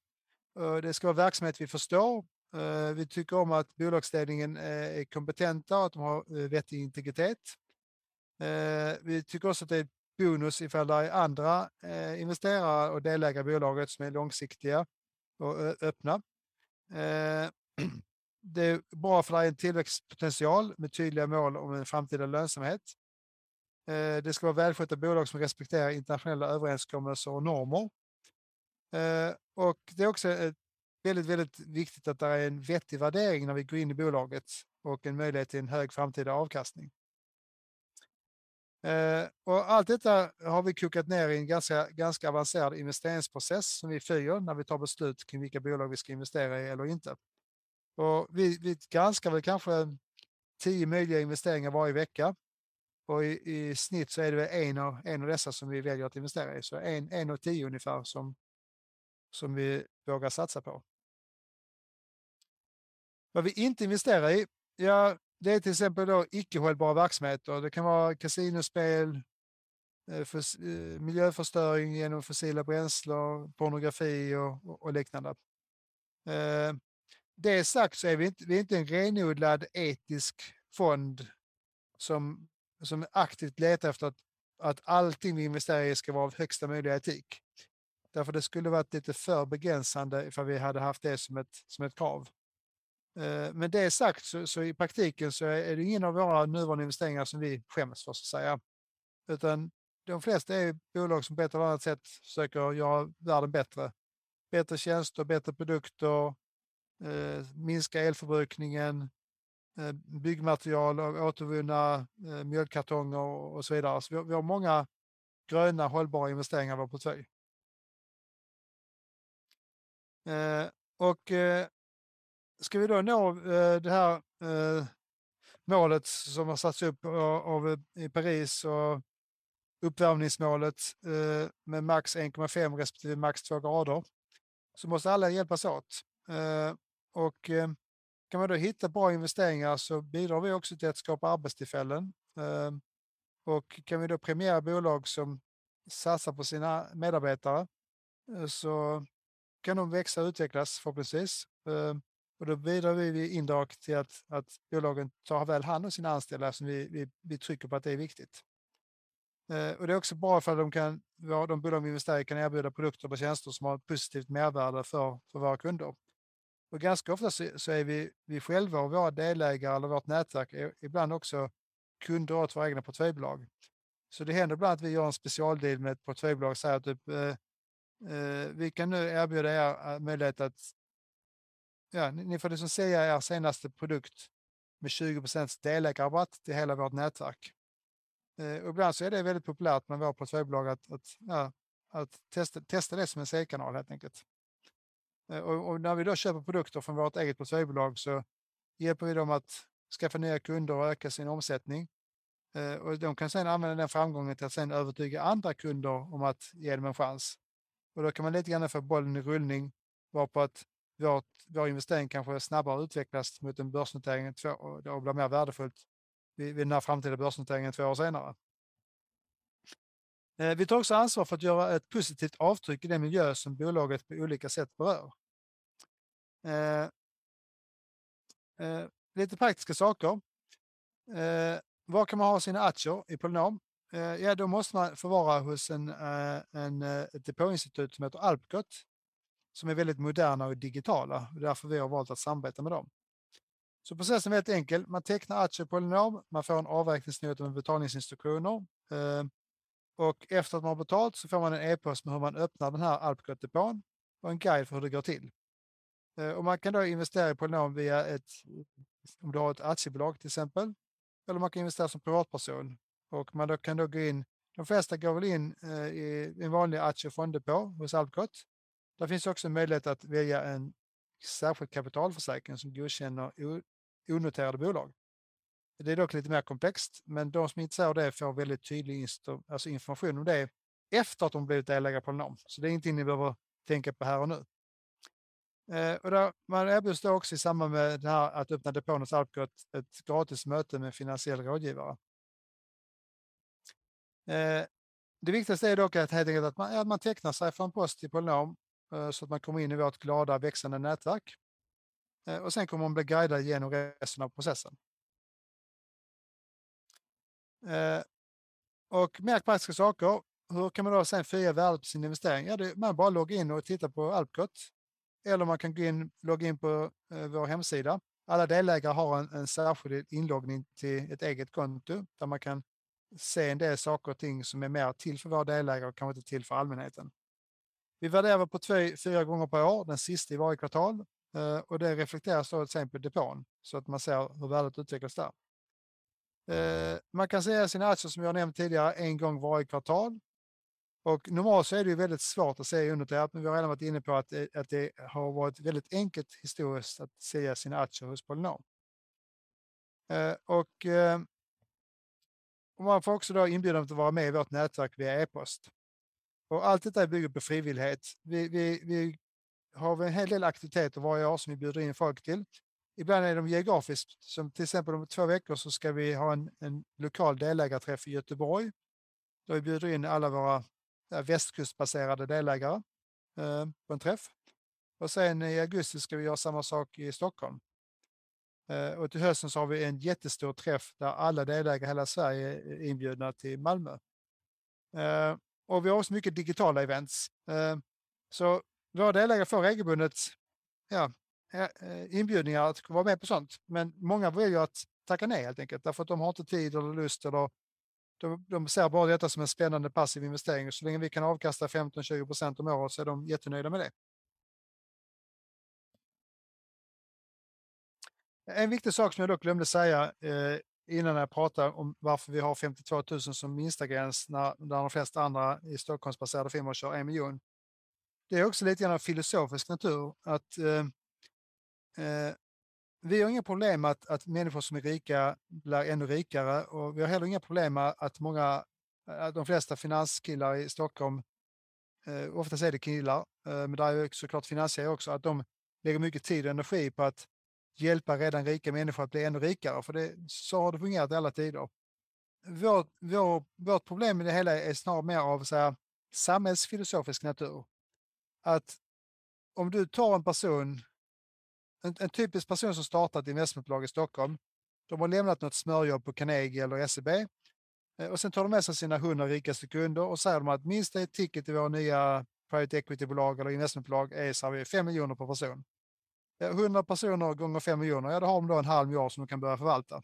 Eh, det ska vara verksamhet vi förstår. Eh, vi tycker om att bolagsledningen är kompetenta och att de har vettig integritet. Vi tycker också att det är bonus ifall det är andra investerare och delägare i bolaget som är långsiktiga och öppna. Eh, det är bra för dig en tillväxtpotential med tydliga mål om en framtida lönsamhet. Eh, det ska vara välskötta bolag som respekterar internationella överenskommelser och normer. Eh, och det är också väldigt, väldigt viktigt att det är en vettig värdering när vi går in i bolaget och en möjlighet till en hög framtida avkastning. Eh, och allt detta har vi kokat ner i en ganska, ganska avancerad investeringsprocess som vi följer när vi tar beslut kring vilka bolag vi ska investera i eller inte. Och vi, vi granskar väl kanske tio möjliga investeringar varje vecka. Och i, i snitt så är det en av, en av dessa som vi väljer att investera i. Så en, en av tio ungefär som, som vi vågar satsa på. Vad vi inte investerar i, ja, det är till exempel då icke hållbara verksamheter. Det kan vara kasinospel, eh, för, eh, miljöförstöring genom fossila bränslen, pornografi och, och liknande. Eh, det sagt så är vi inte, vi är inte en renodlad etisk fond som, som aktivt letar efter att, att allting vi investerar i ska vara av högsta möjliga etik. Därför det skulle varit lite för begränsande ifall vi hade haft det som ett, som ett krav. Eh, men det sagt så, så, i praktiken så är det ingen av våra nuvarande investeringar som vi skäms för, så att säga. Utan de flesta är bolag som på ett eller annat sätt försöker göra världen bättre. Bättre tjänster, bättre produkter, eh, minska elförbrukningen, eh, byggmaterial, återvunna eh, mjölkkartonger och så vidare. Så vi, vi har många gröna hållbara investeringar i vår portfölj. Eh, och eh, ska vi då nå eh, det här eh, målet som har satts upp eh, av, eh, i Paris och uppvärmningsmålet eh, med max 1,5 respektive max 2 grader så måste alla hjälpas åt. Eh, och kan man då hitta bra investeringar så bidrar vi också till att skapa arbetstillfällen. Och kan vi då premiera bolag som satsar på sina medarbetare så kan de växa och utvecklas förhoppningsvis. Och då bidrar vi indirekt till att, att bolagen tar väl hand om sina anställda eftersom vi, vi, vi trycker på att det är viktigt. Eh, och det är också bra för att de, kan, de bolag vi investerar i kan erbjuda produkter och tjänster som har ett positivt mervärde för, för våra kunder. Och ganska ofta så, så är vi, vi själva och våra delägare eller vårt nätverk är ibland också kunder åt våra egna portföljbolag. Så det händer ibland att vi gör en specialdeal med ett portföljbolag och säger att typ, eh, eh, vi kan nu erbjuda er eh, möjlighet att ja, ni får liksom sälja er senaste produkt med 20% delägarrabatt till hela vårt nätverk. Eh, och ibland så är det väldigt populärt med våra portföljbolag att, att, ja, att testa, testa det som en säljkanal helt enkelt. Eh, och, och, när vi då köper produkter från vårt eget portföljbolag så hjälper vi dem att skaffa nya kunder och öka sin omsättning. Eh, och de kan sedan använda den framgången till att sedan övertyga andra kunder om att ge dem en chans. Och då kan man lite grann få bollen i rullning varpå att vår, vår investering kanske snabbare utvecklas mot en börsnotering två, och blir mer värdefullt vid, vid den här framtida börsnoteringen två år senare. Eh, vi tar också ansvar för att göra ett positivt avtryck i den miljö som bolaget på olika sätt berör. Eh, eh, lite praktiska saker. Eh, var kan man ha sina aktier i Polynom? Eh, ja, då måste man förvara hos en, eh, en, eh, ett depåinstitut som heter Alpcot som är väldigt moderna och digitala. Och därför vi har valt att samarbeta med dem. Så processen är väldigt enkel. Man tecknar aktier på Polynom, man får en avräkningsnota med betalningsinstruktioner. Ehm, och efter att man har betalt så får man en e-post med hur man öppnar den här Alpcot-depån och en guide för hur det går till. Ehm, och man kan då investera i Polynom via ett, om du har ett aktiebolag till exempel, eller man kan investera som privatperson. Och man då kan då gå in, de flesta går väl in eh, i en vanlig aktie och fonddepå hos Alpcot. Där finns också möjlighet att välja en särskild kapitalförsäkring som godkänner onoterade bolag. Det är dock lite mer komplext, men de som är intresserade av det får väldigt tydlig alltså information om det efter att de blivit delägare på NOM. Så det är ingenting ni behöver tänka på här och nu. Eh, och där, man erbjuds då också i samband med det här att öppna depån hos Alpcot ett gratis möte med finansiell rådgivare. Eh, det viktigaste är dock att, helt enkelt att man, att man tecknar sig för en post till Polynom Eh, så att man kommer in i vårt glada växande nätverk. Eh, och sen kommer man bli guidad genom resten av processen. Eh, och mer praktiska saker. Hur kan man då sen fria värdet på sin investering? Ja, det, man bara loggar in och tittar på Alpcot. Eller man kan gå in, logga in på vår hemsida. Alla delägare har en, en särskild inloggning till ett eget konto där man kan se en del saker och ting som är mer till för våra delägare och kanske inte till för allmänheten. Vi värderar på två, fyra gånger per år, den sista i varje kvartal. Eh, och det reflekteras då till exempel depån så att man ser hur värdet utvecklas där. Eh, man kan säga sina aktier som jag nämnt tidigare en gång varje kvartal. Och normalt så är det ju väldigt svårt att se undernoterat, men vi har redan varit inne på att det, att det har varit väldigt enkelt historiskt att säga sina aktier hos Polynom. Eh, och man får också då inbjudan att vara med i vårt nätverk via e-post. Och allt detta bygger på frivillighet. Vi, vi, vi har en hel del aktiviteter varje år som vi bjuder in folk till. Ibland är de geografiskt, som till exempel om två veckor så ska vi ha en, en lokal delägarträff i Göteborg. Då vi bjuder in alla våra västkustbaserade delägare eh, på en träff. Och sen i augusti ska vi göra samma sak i Stockholm. Eh, och till hösten så har vi en jättestor träff där alla delägare i hela Sverige är inbjudna till Malmö. Eh, och vi har också mycket digitala events. Eh, så våra delägare får regelbundet ja, eh, eh, inbjudningar att vara med på sånt. Men många väljer att tacka nej helt enkelt därför att de har inte tid eller lust eller de, de ser bara detta som en spännande passiv investering. Så länge vi kan avkasta 15-20 procent om året så är de jättenöjda med det. En viktig sak som jag dock glömde säga eh, innan jag pratade om varför vi har 52 000 som minsta gräns när, när de flesta andra i Stockholmsbaserade firmor kör en miljon. Det är också lite grann av filosofisk natur att eh, eh, vi har inga problem med att, att människor som är rika blir ännu rikare och vi har heller inga problem med att många, att de flesta finanskillar i Stockholm, eh, oftast är det killar, eh, men det är såklart finansiärer också, att de lägger mycket tid och energi på att hjälpa redan rika människor att bli ännu rikare, för det, så har det fungerat i alla tider. Vårt, vår, vårt problem med det hela är snarare mer av så här, samhällsfilosofisk natur. Att om du tar en person, en, en typisk person som startat ett investmentbolag i Stockholm, de har lämnat något smörjobb på Carnegie eller SEB eh, och sen tar de med sig sina hundra rikaste kunder och säger de att minsta ticket i våra nya private equity-bolag eller investmentbolag är så 5 miljoner per person. Eh, 100 personer gånger 5 miljoner, ja då har de då en halv miljard som de kan börja förvalta.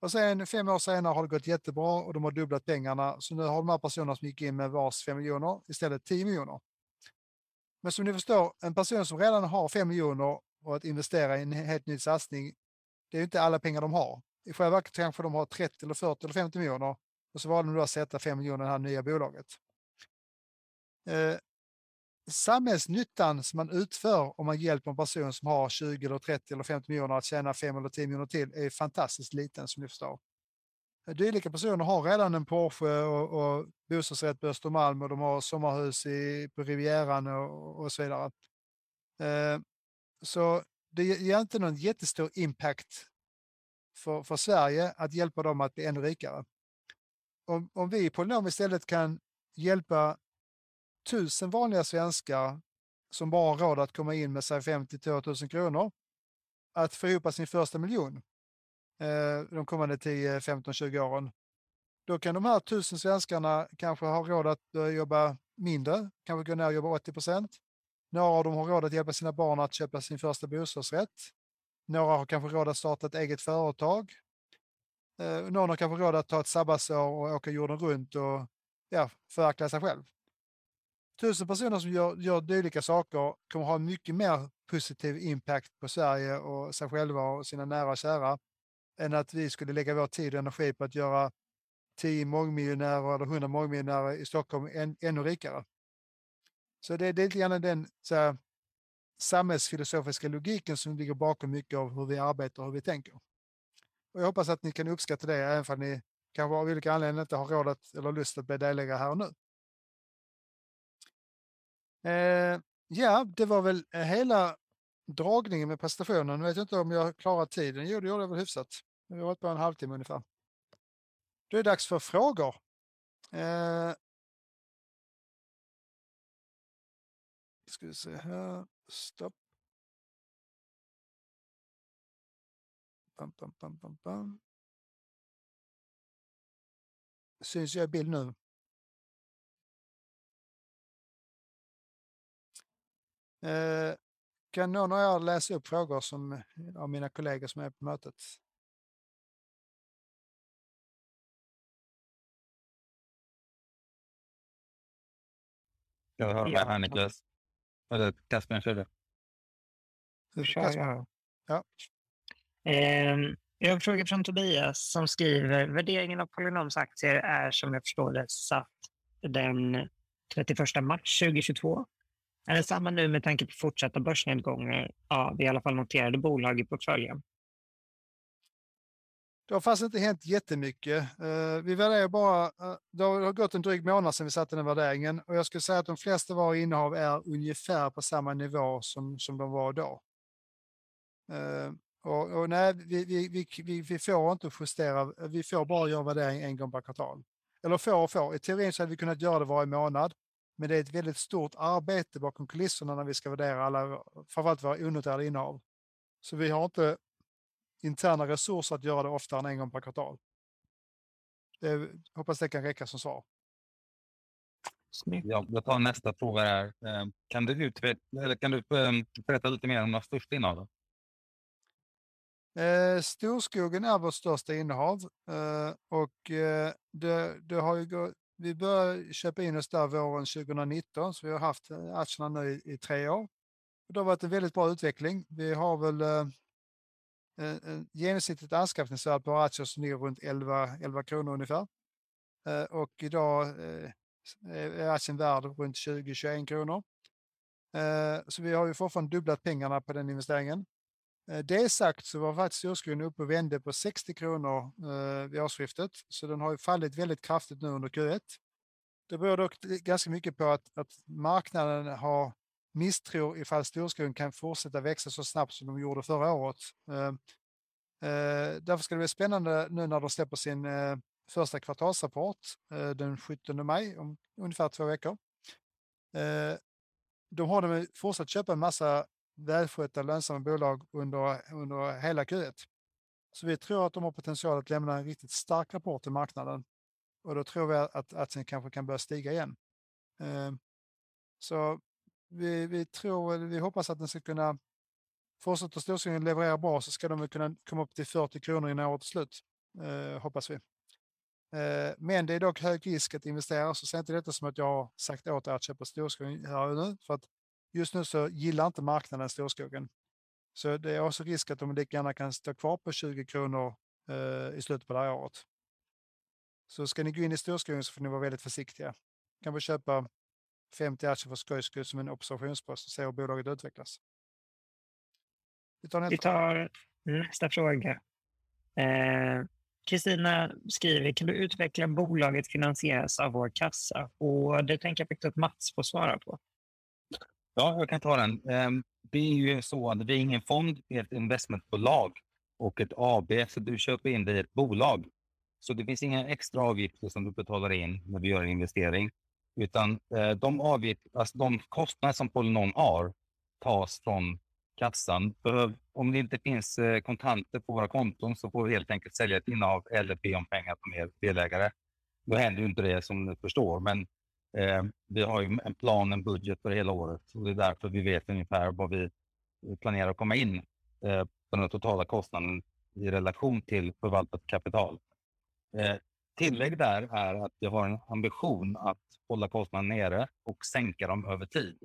Och sen fem år senare har det gått jättebra och de har dubblat pengarna. Så nu har de här personerna som gick in med vars 5 miljoner istället 10 miljoner. Men som ni förstår, en person som redan har 5 miljoner och att investera i en helt ny satsning, det är inte alla pengar de har. I själva verket kanske de har 30 eller 40 eller 50 miljoner och så valde de då att sätta 5 miljoner i det här nya bolaget. Eh, Samhällsnyttan som man utför om man hjälper en person som har 20 eller 30 eller 50 miljoner att tjäna 5 eller 10 miljoner till är fantastiskt liten som ni förstår. Dylika personer har redan en Porsche och, och bostadsrätt på Östermalm och de har sommarhus i, på Rivieran och, och så vidare. Eh, så det ger inte någon jättestor impact för, för Sverige att hjälpa dem att bli ännu rikare. Om, om vi på Polynom istället kan hjälpa tusen vanliga svenskar som bara har råd att komma in med sig 50 000 kronor att få ihop sin första miljon eh, de kommande 10, 15, 20 åren. Då kan de här tusen svenskarna kanske ha råd att eh, jobba mindre, kanske gå ner och jobba 80 procent. Några av dem har råd att hjälpa sina barn att köpa sin första bostadsrätt. Några har kanske råd att starta ett eget företag. Eh, någon har kanske råd att ta ett sabbatsår och åka jorden runt och ja, förverkliga sig själv. Tusen personer som gör, gör dylika saker kommer ha mycket mer positiv impact på Sverige och sig själva och sina nära och kära än att vi skulle lägga vår tid och energi på att göra tio mångmiljonärer eller hundra mångmiljonärer i Stockholm än, ännu rikare. Så det, det är lite grann den så här, samhällsfilosofiska logiken som ligger bakom mycket av hur vi arbetar och hur vi tänker. Och jag hoppas att ni kan uppskatta det, även om ni kanske av olika anledningar inte har råd att, eller lust att bli delägare här och nu. Eh, ja, det var väl eh, hela dragningen med prestationen. Jag vet inte om jag klarar tiden. Jo, det gjorde jag väl hyfsat. Vi har varit på en halvtimme ungefär. Då är det dags för frågor. Eh, ska vi se här. Stopp. Bam, bam, bam, bam, bam. Syns jag i bild nu? Eh, kan någon av er läsa upp frågor som, av mina kollegor som är på mötet? Jag hör med här Niklas. Eller Caspian, kör du. Kör Ja. Eh, jag har en fråga från Tobias som skriver värderingen av Polynoms aktier är som jag förstår det satt den 31 mars 2022. Är det samma nu med tanke på fortsatta börsnedgångar av i alla fall noterade bolag i portföljen? Det har faktiskt inte hänt jättemycket. Eh, vi värderar bara, eh, det har gått en dryg månad sedan vi satte den värderingen och jag skulle säga att de flesta av våra innehav är ungefär på samma nivå som, som de var då. Eh, och, och, nej, vi, vi, vi, vi, får inte justera, vi får bara göra värdering en gång per kvartal. Eller får och får, i teorin så hade vi kunnat göra det varje månad, men det är ett väldigt stort arbete bakom kulisserna när vi ska värdera alla, framförallt våra onoterade innehav. Så vi har inte interna resurser att göra det oftare än en gång per kvartal. Det, hoppas det kan räcka som svar. Ja, jag tar nästa fråga här. Eh, kan du, utveckla, eller kan du ehm, berätta lite mer om de största innehaven? Eh, Storskogen är vårt största innehav eh, och eh, det, det, har ju gått, vi började köpa in oss där våren 2019 så vi har haft eh, aktierna nu i, i tre år. Det har varit en väldigt bra utveckling. Vi har väl eh, genomsnittligt anskaffningsvärde på aktier som ligger runt 11, 11 kronor ungefär. Eh, och idag eh, är aktien värd runt 20-21 kronor. Eh, så vi har ju fortfarande dubblat pengarna på den investeringen. Eh, det sagt så var faktiskt storskogen uppe och vände på 60 kronor eh, vid årsskiftet, så den har ju fallit väldigt kraftigt nu under Q1. Det beror dock ganska mycket på att, att marknaden har misstror ifall storskogen kan fortsätta växa så snabbt som de gjorde förra året. Ehm, eh, därför ska det bli spännande nu när de släpper sin första kvartalsrapport den 17 maj, om ungefär två veckor. De har de fortsatt köpa en massa välskötta lönsamma bolag under, under hela Q1. Så vi tror att de har potential att lämna en riktigt stark rapport till marknaden och då tror vi att aktien kanske kan börja stiga igen. Ehm, så vi, vi tror, vi hoppas att den ska kunna fortsätta storskogen leverera bra så ska de kunna komma upp till 40 kronor innan årets slut. Ehm, hoppas vi. Ehm, men det är dock hög risk att investera, så se inte detta som att jag har sagt åt er att köpa storskogen här och nu. För att just nu så gillar inte marknaden storskogen. Så det är också risk att de lika gärna kan stå kvar på 20 kronor eh, i slutet på det här året. Så ska ni gå in i storskogen så får ni vara väldigt försiktiga. Kan vi köpa 50 aktier för skojs skull som en observationspost och se hur bolaget utvecklas. Vi tar nästa, Vi tar nästa fråga. Eh, Kristina skriver, kan du utveckla bolaget finansieras av vår kassa? Och det tänker jag faktiskt att Mats får svara på. Ja, jag kan ta den. Ehm, det är ju så att vi är ingen fond, vi är ett investmentbolag och ett AB, så du köper in dig i ett bolag. Så det finns inga extra avgifter som du betalar in när vi gör en investering, utan eh, de, avgifter, alltså de kostnader som Polynon har tas från kassan. För om det inte finns eh, kontanter på våra konton så får vi helt enkelt sälja ett innehav eller be om pengar från er delägare. Då händer ju inte det som ni förstår, men eh, vi har ju en plan, en budget för hela året och det är därför vi vet ungefär vad vi eh, planerar att komma in eh, på den totala kostnaden i relation till förvaltat kapital. Eh, tillägg där är att vi har en ambition att hålla kostnaden nere och sänka dem över tid.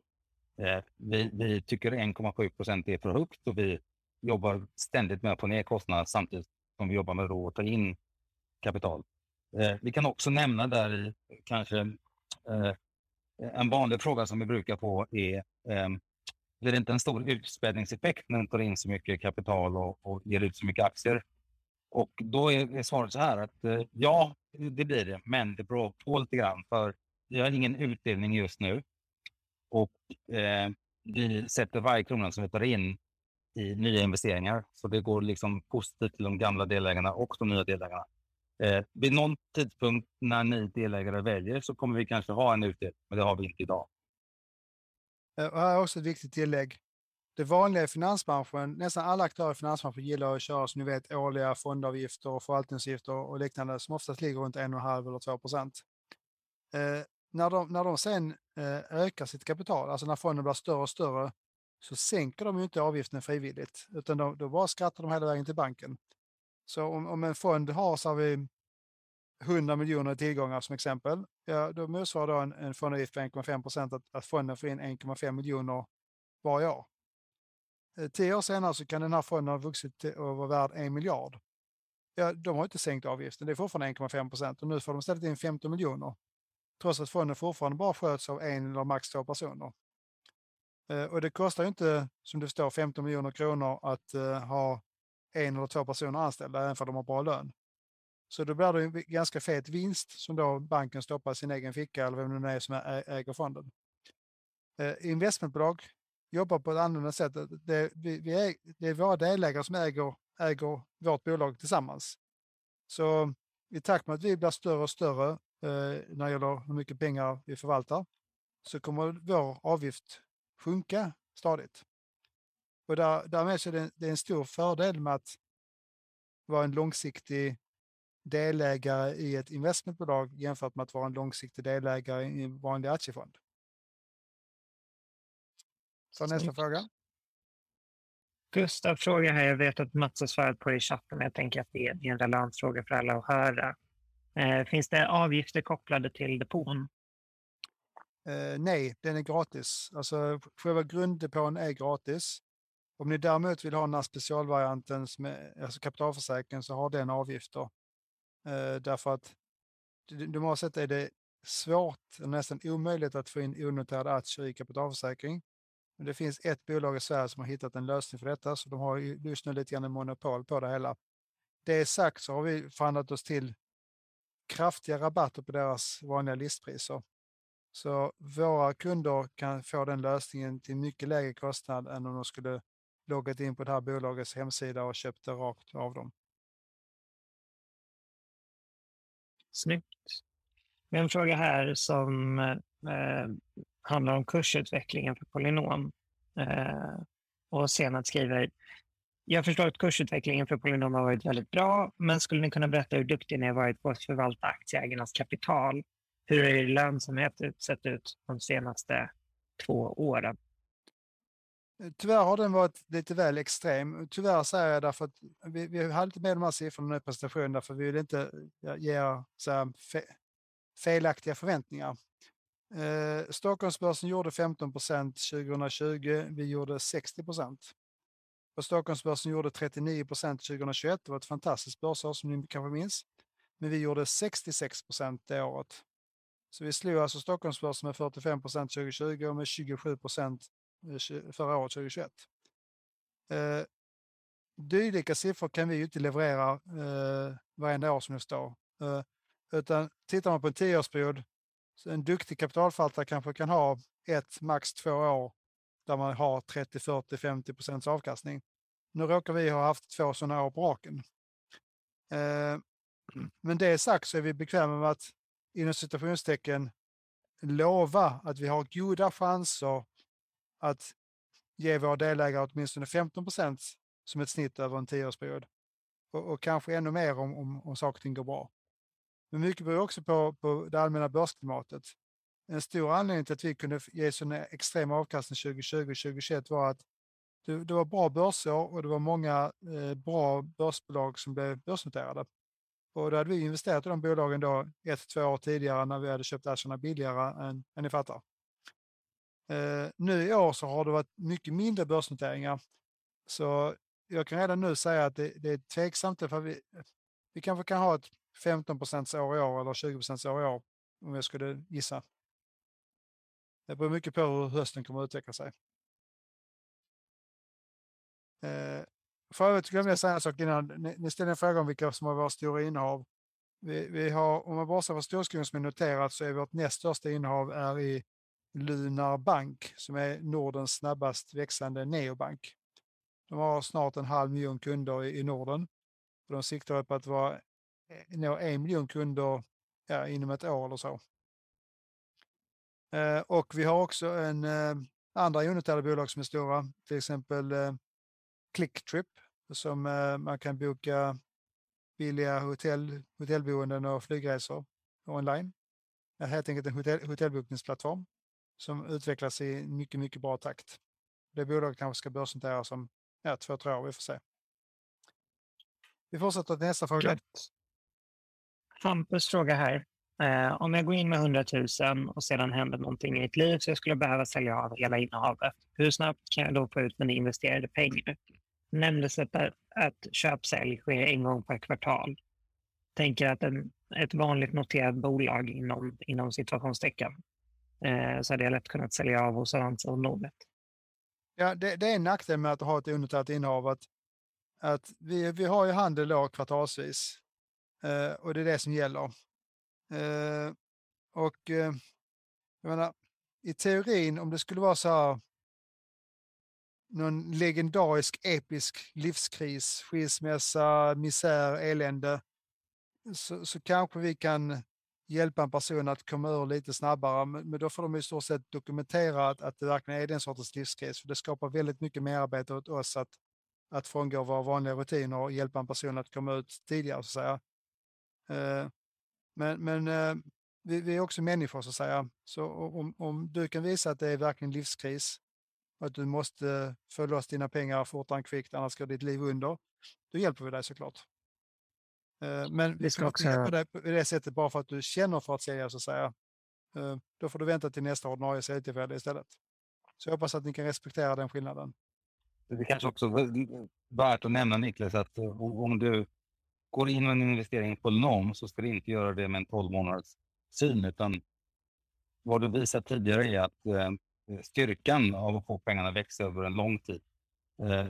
Eh, vi, vi tycker 1,7 procent är för högt och vi jobbar ständigt med att få ner kostnaderna samtidigt som vi jobbar med att ta in kapital. Eh, vi kan också nämna där i kanske Eh, en vanlig fråga som vi brukar få är ehm, blir det inte en stor utspädningseffekt när man tar in så mycket kapital och, och ger ut så mycket aktier? Och då är, är svaret så här att eh, ja, det blir det, men det beror på lite grann för vi har ingen utdelning just nu och eh, vi sätter varje krona som vi tar in i nya investeringar. Så det går liksom positivt till de gamla delägarna och de nya delägarna. Eh, vid någon tidpunkt när ni delägare väljer så kommer vi kanske ha en utdelning, men det har vi inte idag. Eh, och här är också ett viktigt tillägg. Det vanliga i finansbranschen, nästan alla aktörer i finansbranschen gillar att köra som ni vet årliga fondavgifter och förvaltningsavgifter och liknande som oftast ligger runt 1,5 eller 2 procent. Eh, när de, när de sen eh, ökar sitt kapital, alltså när fonden blir större och större, så sänker de ju inte avgiften frivilligt, utan då, då bara skrattar de hela vägen till banken. Så om, om en fond har så har vi 100 miljoner i tillgångar som exempel, ja, då motsvarar då en, en fondavgift på 1,5 procent att, att fonden får in 1,5 miljoner varje år. Eh, tio år senare så kan den här fonden ha vuxit och vara värd en miljard. Ja, de har inte sänkt avgiften, det är fortfarande 1,5 procent och nu får de istället in 15 miljoner trots att fonden fortfarande bara sköts av en eller max två personer. Eh, och det kostar ju inte, som det står, 15 miljoner kronor att eh, ha en eller två personer anställda, även för de har bra lön. Så då blir det en ganska fet vinst som då banken stoppar i sin egen ficka eller vem det nu är som äger fonden. Eh, investmentbolag jobbar på ett annorlunda sätt. Det, vi, vi är, det är våra delägare som äger, äger vårt bolag tillsammans. Så i takt med att vi blir större och större Eh, när det gäller hur mycket pengar vi förvaltar så kommer vår avgift sjunka stadigt. Och där, därmed så är det, det är en stor fördel med att vara en långsiktig delägare i ett investmentbolag jämfört med att vara en långsiktig delägare i en vanlig aktiefond. Så nästa fråga. Gustav frågar här, jag vet att Mats har svarat på det i chatten, men jag tänker att det är en relevant fråga för alla att höra. Eh, finns det avgifter kopplade till depån? Eh, nej, den är gratis. Alltså själva grunddepån är gratis. Om ni däremot vill ha den här specialvarianten, alltså kapitalförsäkringen, så har den avgifter. Eh, därför att normalt sett är det svårt, nästan omöjligt att få in onoterade aktier i kapitalförsäkring. Men det finns ett bolag i Sverige som har hittat en lösning för detta, så de har just nu lite grann en monopol på det hela. Det sagt så har vi förhandlat oss till kraftiga rabatter på deras vanliga listpriser. Så våra kunder kan få den lösningen till mycket lägre kostnad än om de skulle loggat in på det här bolagets hemsida och köpt det rakt av dem. Snyggt. Vi har en fråga här som eh, handlar om kursutvecklingen för Polynom. Eh, och senat skriver jag förstår att kursutvecklingen för Polynom har varit väldigt bra, men skulle ni kunna berätta hur duktig ni har varit på att förvalta aktieägarnas kapital? Hur har er lönsamhet sett ut de senaste två åren? Eh, tyvärr har den varit lite väl extrem. Tyvärr säger jag därför att vi, vi hade inte med de här siffrorna i presentationen därför vi vill inte ge så här, fe, felaktiga förväntningar. Eh, Stockholmsbörsen gjorde 15 procent 2020. Vi gjorde 60 procent. Och Stockholmsbörsen gjorde 39 procent 2021. Det var ett fantastiskt börsår som ni kanske minns. Men vi gjorde 66 procent det året. Så vi slog alltså Stockholmsbörsen med 45 procent 2020 och med 27 procent Eh, förra året 2021. Eh, dylika siffror kan vi ju inte leverera eh, varenda år som det står. Eh, utan tittar man på en tioårsperiod, så en duktig kapitalförvaltare kanske kan ha ett, max två år där man har 30, 40, 50 procents avkastning. Nu råkar vi ha haft två sådana år på raken. Eh, men det sagt så är vi bekväma med att inom citationstecken lova att vi har goda chanser att ge våra delägare åtminstone 15 procent som ett snitt över en tioårsperiod. Och, och kanske ännu mer om, om, om saker och ting går bra. Men mycket beror också på, på det allmänna börsklimatet. En stor anledning till att vi kunde ge sån extrem avkastning 2020 och 2021 var att det, det var bra börsår och det var många eh, bra börsbolag som blev börsnoterade. Och då hade vi investerat i de bolagen då ett, två år tidigare när vi hade köpt aktierna billigare än, än ni fattar. Eh, nu i år så har det varit mycket mindre börsnoteringar. Så jag kan redan nu säga att det, det är tveksamt. För vi, vi kanske kan ha ett 15 år i år eller 20 år i år om jag skulle gissa. Det beror mycket på hur hösten kommer att utveckla sig. Eh, för övrigt glömde jag säga en sak innan. Ni, ni ställde en fråga om vilka som har våra stora innehav. Vi, vi har, om man bara ser på storskogen som är noterat så är vårt näst största innehav är i Lunar Bank som är Nordens snabbast växande neobank. De har snart en halv miljon kunder i, Norden. Norden. De siktar på att vara, eh, nå en miljon kunder ja, inom ett år eller så. Eh, och vi har också en eh, andra onoterade bolag som är stora, till exempel eh, Clicktrip som eh, man kan boka billiga hotell, hotellboenden och flygresor online. Det är helt enkelt en hotell, hotellbokningsplattform som utvecklas i mycket, mycket bra takt. Det bolaget kanske ska börsnoteras om ja, två, tre år, vi får se. Vi fortsätter till nästa fråga. Hampus fråga här. Eh, om jag går in med 100 000 och sedan händer någonting i mitt liv så jag skulle behöva sälja av hela innehavet. Hur snabbt kan jag då få ut mina investerade pengar? Nämndes att, att köp-sälj sker en gång per kvartal. Tänker att en, ett vanligt noterat bolag inom, inom situationstecken Eh, så hade jag lätt kunnat sälja av hos Avanza och Nordnet. Ja, det, det, är en nackdel med att ha ett onoterat innehav. Att, att vi, vi har ju handel då kvartalsvis eh, och det är det som gäller. Eh, och eh, jag menar, i teorin om det skulle vara så här någon legendarisk episk livskris, skilsmässa, misär, elände, så, så kanske vi kan hjälpa en person att komma ur lite snabbare. Men, då får de i stort sett dokumentera att, att det verkligen är den sortens livskris. För det skapar väldigt mycket merarbete åt oss att, att frångå våra vanliga rutiner och hjälpa en person att komma ut tidigare. Så att säga. Eh, men men eh, vi, vi, är också människor så att säga. Så om, om du kan visa att det är verkligen livskris och att du måste få loss dina pengar fortare än kvickt, annars går ditt liv under. Då hjälper vi dig såklart. Eh, men vi ska också hjälpa dig på det sättet bara för att du känner för att sälja så att säga. Eh, då får du vänta till nästa ordinarie säljtillfälle istället. Så jag hoppas att ni kan respektera den skillnaden. Det är kanske också värt att nämna Niklas att eh, om du går in med en investering på LOM så ska du inte göra det med en 12 månaders syn utan vad du visat tidigare är att styrkan av att få pengarna växa över en lång tid.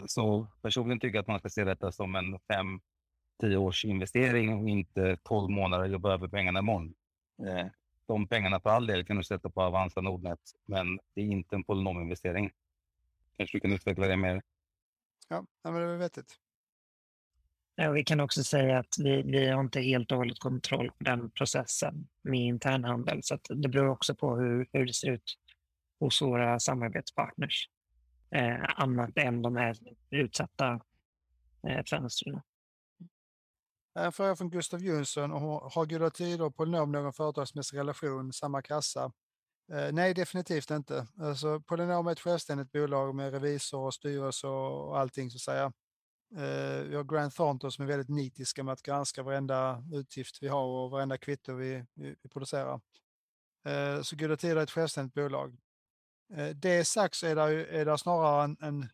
Så personligen tycker jag att man ska se detta som en fem tio års investering och inte 12 månader jobba över pengarna imorgon. Eh, de pengarna för all del kan du sätta på Avanza Nordnet, men det är inte en polynominvestering. Kanske du kan utveckla det mer? Ja, men det är vettigt. Ja, vi kan också säga att vi, vi har inte helt och hållet kontroll på den processen med internhandel. Så det beror också på hur, hur det ser ut hos våra samarbetspartners. Eh, annat än de här utsatta eh, fönstren. Eh, en fråga från Gustav Jönsson. Har Goda Tider och Polynom någon företagsmässig relation, samma kassa? Eh, nej, definitivt inte. Alltså, Polynom är ett självständigt bolag med revisor och styrelse och allting så att säga. Eh, vi har Grant Thornton som är väldigt nitiska med att granska varenda utgift vi har och varenda kvitto vi, vi, vi producerar. Så Goda Tider är ett självständigt bolag. Det sagt så är det, är det snarare en, en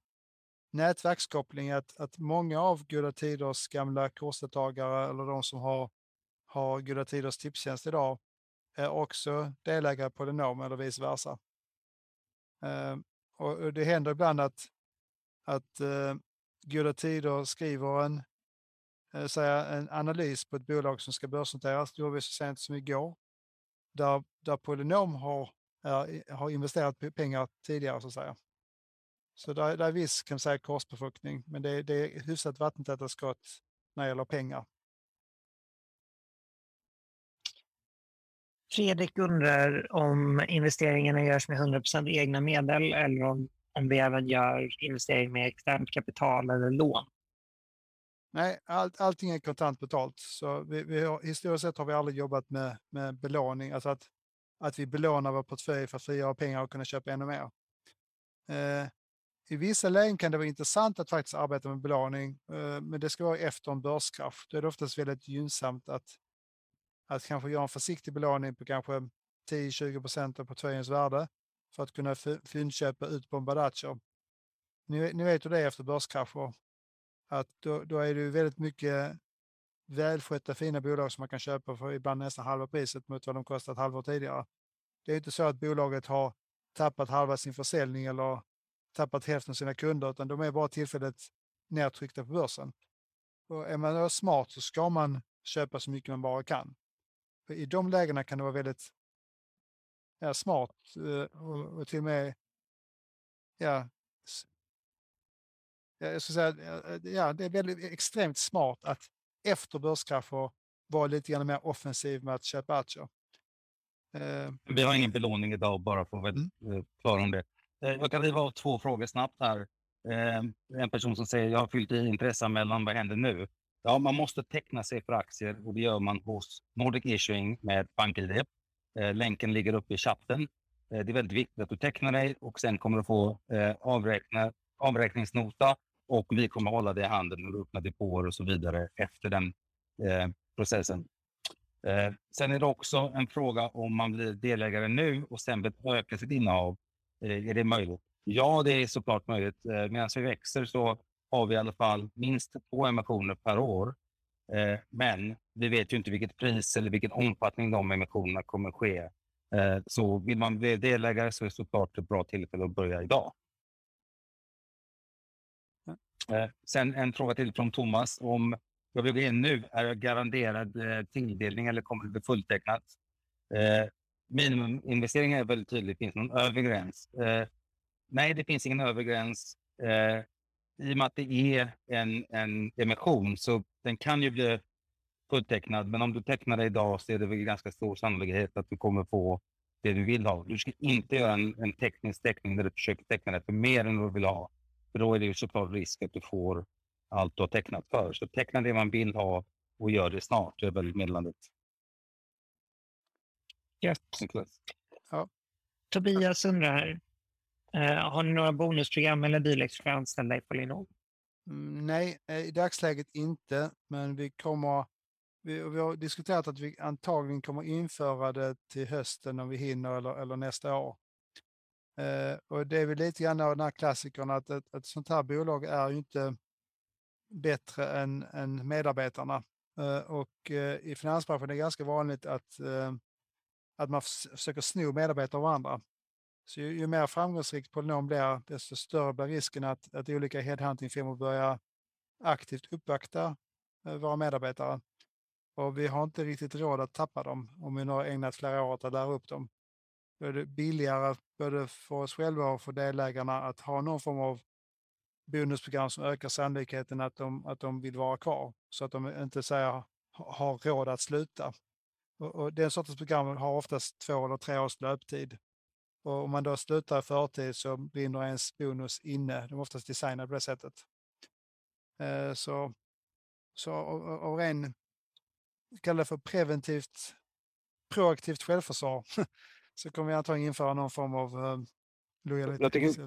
nätverkskoppling att, att många av Goda Tiders gamla kursdeltagare eller de som har, har Goda Tiders tipstjänst idag är också delägare på Polynom eller vice versa. Eh, och det händer ibland att, att eh, Goda Tider skriver en, eh, säga, en analys på ett bolag som ska börsnoteras. Det gjorde vi så sent som igår. Där, där Polynom har, är, har investerat pengar tidigare så att säga. Så där, där är viss kan säga, korsbefruktning, men det, det är hyfsat vattentäta skott när det gäller pengar. Fredrik undrar om investeringarna görs med 100% egna medel eller om, om vi även gör investering med externt kapital eller lån. Nej, all, allting är kontant betalt. Så vi, vi har, historiskt sett har vi aldrig jobbat med, med belåning, alltså att, att vi belånar vår portfölj för att frigöra pengar och kunna köpa ännu mer. Eh, i vissa lägen kan det vara intressant att faktiskt arbeta med belåning, eh, men det ska vara efter en börskrasch. Då är det oftast väldigt gynnsamt att att kanske göra en försiktig belåning på kanske 10-20 procent av portföljens värde för att kunna fyndköpa ut på en Badacho. Ni, ni vet hur det är efter börskrascher. Att då, då är det väldigt mycket välskötta fina bolag som man kan köpa för ibland nästan halva priset mot vad de kostat halvår tidigare. Det är inte så att bolaget har tappat halva sin försäljning eller tappat hälften av sina kunder, utan de är bara tillfälligt nedtryckta på börsen. Och är man då smart så ska man köpa så mycket man bara kan. För I de lägena kan det vara väldigt ja, smart eh, och, till och med ja, jag ska säga, ja, det är väldigt extremt smart att efter börskrascher vara lite grann mer offensiv med att köpa aktier. Eh, Vi har ingen belåning idag bara för att vara mm. Eh, klara om det. Eh, jag kan riva av två frågor snabbt här. Ehm, en person som säger jag har fyllt i intresseanmälan, vad händer nu? Ja, man måste teckna sig för aktier och det gör man hos Nordic Issuing med BankID. Eh, länken ligger uppe i chatten. Eh, det är väldigt viktigt att du tecknar dig och sen kommer du få avräkna, avräkningsnota och vi kommer hålla dig i handen när du öppnar depåer och så vidare efter den processen. Sen är det också en fråga om man blir delägare nu och sen vill öka sitt innehav. Eh, är det möjligt? Ja, det är såklart möjligt. Eh, medan vi växer så har vi i alla fall minst två emissioner per år. Eh, men vi vet ju inte vilket pris eller vilken omfattning de emissionerna kommer ske. Så vill man bli delägare så är det såklart ett bra tillfälle att börja idag. Sen en fråga till från Thomas. Om jag vill gå in nu, är jag garanterad tilldelning eller kommer det bli fulltecknat? Minimuminvesteringar är väldigt tydligt. Finns någon övre gräns? Eh, nej, det finns ingen övre gräns. Eh, i och med att det är en, en emission så den kan ju bli fulltecknad. Men om du tecknar det idag så är det väl ganska stor sannolikhet att du kommer få det du vill ha. Du ska inte göra en, en teknisk teckning där du försöker teckna det för mer än vad du vill ha. För då är det ju såklart risk att du får allt du har tecknat för. Så teckna det man vill ha och gör det snart. Det är väl meddelandet. Yes. Ja. Tobias undrar här. Eh, har ni några bonusprogram eller dylikt för anställda i Polynom? Mm, nej, eh, i dagsläget inte, men vi kommer vi, vi, har diskuterat att vi antagligen kommer införa det till hösten om vi hinner eller, eller nästa år. Eh, och det är väl lite grann av den här klassikern att ett, ett sånt här bolag är ju inte bättre än, än medarbetarna. Eh, och eh, i finansbranschen är det ganska vanligt att, eh, att man försöker sno medarbetare av varandra. Så ju, ju mer framgångsrikt Polynom blir, desto större blir risken att, att olika headhuntingfirmor börjar aktivt uppvakta eh, våra medarbetare. Och vi har inte riktigt råd att tappa dem om vi nu har ägnat flera år åt att lära upp dem. Då är det billigare både för oss själva och för delägarna att ha någon form av bonusprogram som ökar sannolikheten att de, att de vill vara kvar. Så att de inte säger har råd att sluta. Och, och den sortens program har oftast två eller tre års löptid. Och om man då slutar i förtid så brinner ens bonus inne. De är oftast designade på det sättet. Eh, så, så av ren, kallar det för preventivt, proaktivt självförsvar, så kommer vi antagligen införa någon form av eh, lojalitet.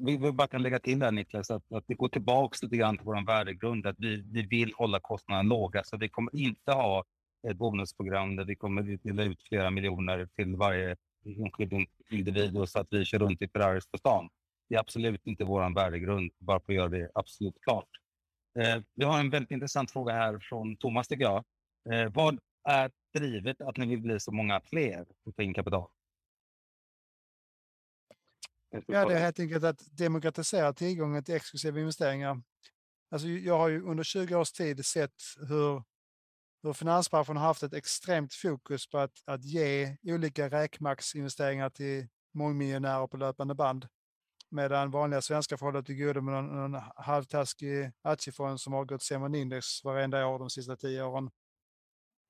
Vi bara kan lägga till där Niklas, att, att det går tillbaka lite grann till vår värdegrund, att vi, vi vill hålla kostnaderna låga. Så vi kommer inte ha ett bonusprogram där vi kommer dela ut flera miljoner till varje enskild individ så att vi kör runt i Ferraris på stan. Det är absolut inte vår värdegrund, bara för att göra det absolut klart. Eh, vi har en väldigt intressant fråga här från Thomas tycker jag. Eh, vad är drivet att ni vill bli så många fler och ta in kapital? Ja, det är helt enkelt att demokratisera tillgången till exklusiva investeringar. Alltså, jag har ju under 20 års tid sett hur, hur finansbranschen har haft ett extremt fokus på att, att ge olika räkmaxinvesteringar till mångmiljonärer på löpande band. Medan vanliga svenskar får hålla till godo med någon, någon halvtaskig aktiefond som har gått sämre än index varenda år de sista tio åren.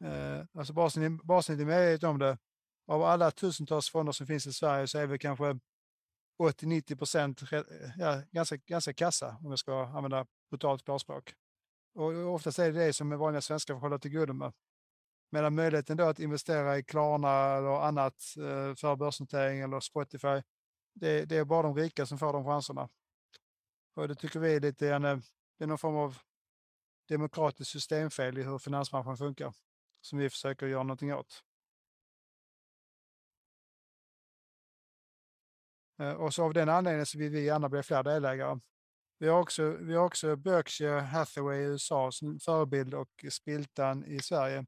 Eh, alltså bara så, ni, bara så ni är medvetna om det, av alla tusentals fonder som finns i Sverige så är vi kanske 80-90 procent ja, ganska, ganska kassa om jag ska använda brutalt klarspråk. Och oftast är det det som vanliga svenskar får hålla till godo med. Medan möjligheten då att investera i Klarna eller annat eh, för börsnotering eller Spotify, det, det, är bara de rika som får de chanserna. Och det tycker vi är lite en, eh, det är någon form av demokratiskt systemfel i hur finansbranschen funkar som vi försöker göra någonting åt. Eh, och så av den anledningen så vill vi gärna bli fler delägare. Vi har också, vi har också Berkshire Hathaway i USA som förebild och Spiltan i Sverige.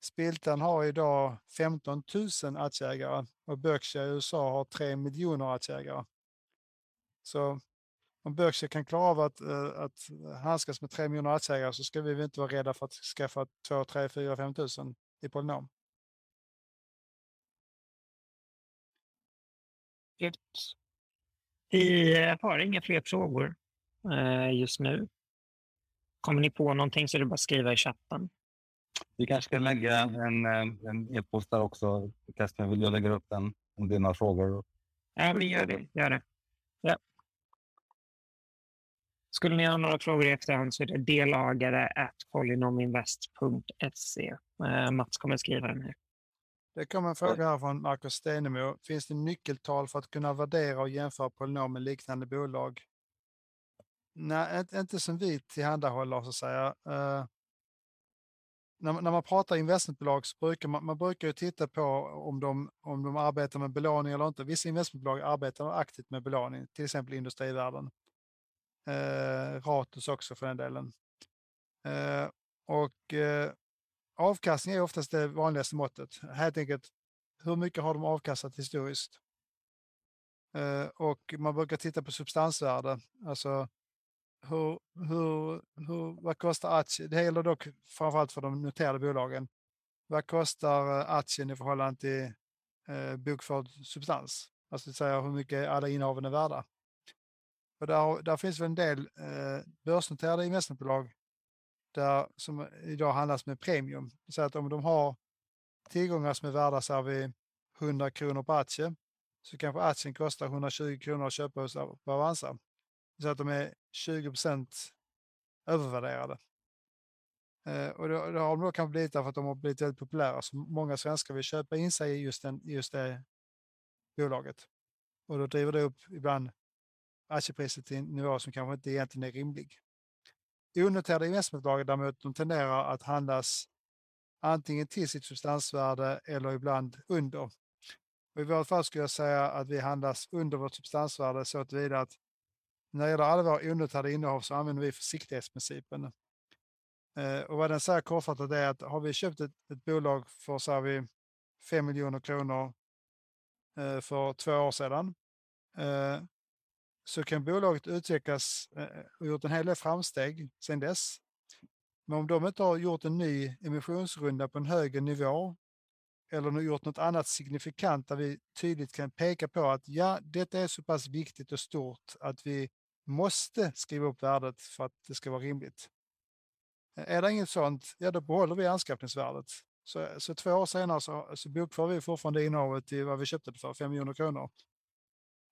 Spiltan har idag 15 000 aktieägare och Berkshire i USA har 3 miljoner aktieägare. Så om Berkshire kan klara av att, eh, att handskas med 3 miljoner aktieägare så ska vi inte vara rädda för att skaffa 2, 3, 4, 5 000 i Polynom. Vi har inga fler frågor just nu. Kommer ni på någonting så är det bara att skriva i chatten. Vi kanske ska lägga en, eh, en e-post där också. Kasper, vill jag lägga upp den om det är några frågor? Ja, vi gör det. Gör det. Ja. Skulle ni ha några frågor i efterhand så är det delagare polynominvest.se. Eh, Mats kommer skriva den här. Det kommer en fråga här från Marcus Stenemo. Finns det nyckeltal för att kunna värdera och jämföra polynom med liknande bolag? Nej, inte som vi tillhandahåller så att säga. Uh, när, när man pratar investmentbolag så brukar man, man brukar ju titta på om de, om de arbetar med belåning eller inte. Vissa investmentbolag arbetar aktivt med belåning, till exempel Industrivärden. Uh, Ratus också för den delen. Uh, och avkastning är oftast det vanligaste måttet. Helt enkelt, hur mycket har de avkastat historiskt? Uh, och man brukar titta på substansvärde, alltså hur, hur, hur, vad kostar aktien? Det gäller dock framförallt för de noterade bolagen. Vad kostar eh, aktien i förhållande till eh, bokförd substans? Alltså säga hur mycket alla innehaven är värda. Och där, där finns väl en del eh, börsnoterade investmentbolag där, som idag handlas med premium. Så att om de har tillgångar som är värda så vid 100 kronor per aktie så kanske aktien kostar 120 kronor att köpa hos Avanza. Så att de är 20 procent övervärderade. Eh, och det har de då kanske blivit därför att de har blivit väldigt populära. Så många svenskar vill köpa in sig i just, den, just det bolaget. Och då driver det upp ibland aktiepriset till en nivå som kanske inte egentligen är rimlig. Onoterade investmentbolag däremot de tenderar att handlas antingen till sitt substansvärde eller ibland under. Och I vårt fall skulle jag säga att vi handlas under vårt substansvärde så tillvida att när det gäller alla våra onoterade innehav så använder vi försiktighetsprincipen. Eh, och vad den säger kortfattat är att har vi köpt ett, ett bolag för så vi 5 miljoner kronor eh, för två år sedan eh, så kan bolaget utvecklas och gjort en hel del framsteg sedan dess. Men om de inte har gjort en ny emissionsrunda på en högre nivå eller gjort något annat signifikant där vi tydligt kan peka på att ja, detta är så pass viktigt och stort att vi måste skriva upp värdet för att det ska vara rimligt. Är det inget sånt, ja då behåller vi anskaffningsvärdet. Så, så två år senare så, så bokför vi fortfarande innehavet till vad vi köpte det för, 5 miljoner kronor.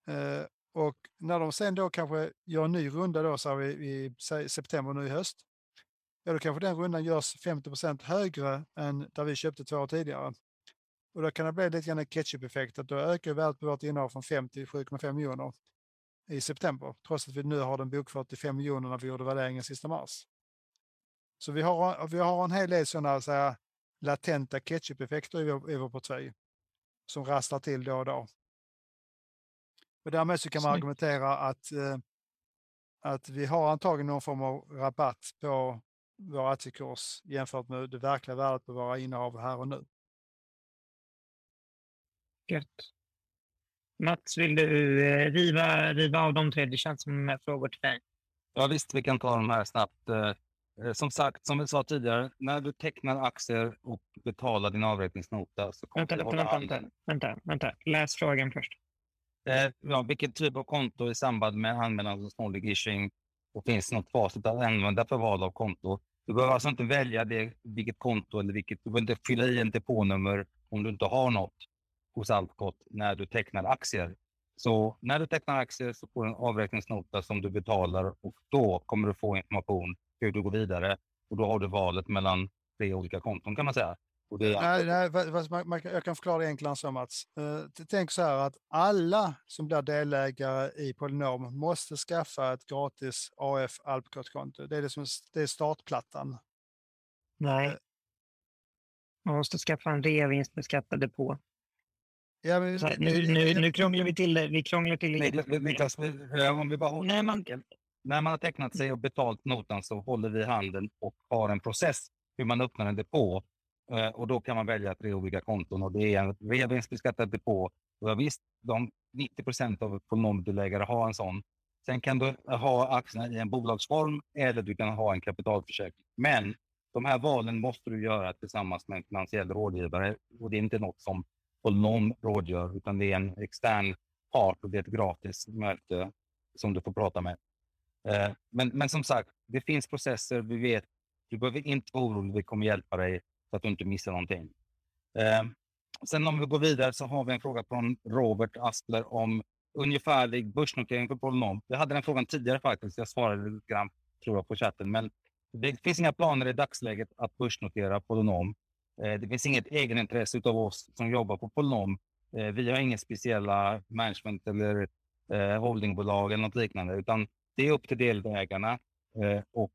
Eh, och när de sen då kanske gör en ny runda då, så vi i september nu i höst, ja då kanske den rundan görs 50% högre än där vi köpte två år tidigare. Och då kan det bli lite grann en ketchup-effekt, att då ökar värdet på vårt innehav från 5 till 7,5 miljoner i september, trots att vi nu har den bokfört till 5 miljoner när vi gjorde värderingen sista mars. Så vi har, vi har en hel del sådana så här, latenta ketchup-effekter i vår, i vår portfölj som rasslar till då och då. Och därmed så kan man argumentera att, eh, att vi har antagligen någon form av rabatt på vår aktiekurs jämfört med det verkliga värdet på våra innehav här och nu. Gött. Mats, vill du eh, riva, riva av de tre? Det känns som frågor till dig. Ja visst, vi kan ta de här snabbt. Eh, eh, som sagt, som vi sa tidigare, när du tecknar aktier och betalar din avräkningsnota så kommer vänta, du vänta, vänta, vänta, vänta, läs frågan först. Eh, ja, vilken typ av konto i samband med anmälan av snålig ishing och finns något facit att använda för val av konto. Du behöver alltså inte välja det, vilket konto eller vilket, du behöver inte fylla i en depånummer om du inte har något hos Alcot när du tecknar aktier. Så när du tecknar aktier så får du en avräkningsnota som du betalar och då kommer du få information hur du går vidare. Och då har du valet mellan tre olika konton kan man säga. Och det nej, nej, jag kan förklara det enklare så Mats. Uh, tänk så här att alla som blir delägare i Polynom måste skaffa ett gratis AF Alpcot-konto. Det är, det, som, det är startplattan. Nej. Man måste skaffa en reavinstbeskattad depå. Ja, men, här, nu, nu, nu krånglar vi till det. Vi krånglar till det. Niklas, om vi bara Nej, man, när man har tecknat sig och betalt notan så håller vi handen och har en process hur man öppnar en depå. Eh, och då kan man välja tre olika konton och det är en reavinstbeskattad depå. Och visst, de 90 procent av ekonomdelägare har en sån. Sen kan du ha aktierna i en bolagsform eller du kan ha en kapitalförsäkring. Men de här valen måste du göra tillsammans med en finansiell rådgivare och det är inte något som någon rådgör, utan det är en extern part och det är ett gratis möte som du får prata med. Eh, men, men som sagt, det finns processer. Vi vet, du behöver inte vara orolig. Vi kommer hjälpa dig så att du inte missar någonting. Eh, sen om vi går vidare så har vi en fråga från Robert Aspler om ungefärlig börsnotering för Polynom. Jag hade den frågan tidigare faktiskt. Jag svarade lite grann tror jag, på chatten, men det finns inga planer i dagsläget att börsnotera Polynom. Eh, det finns inget egenintresse av oss som jobbar på Polynom. Eh, vi har inga speciella management eller eh, holdingbolag eller något liknande, utan det är upp till delägarna. Och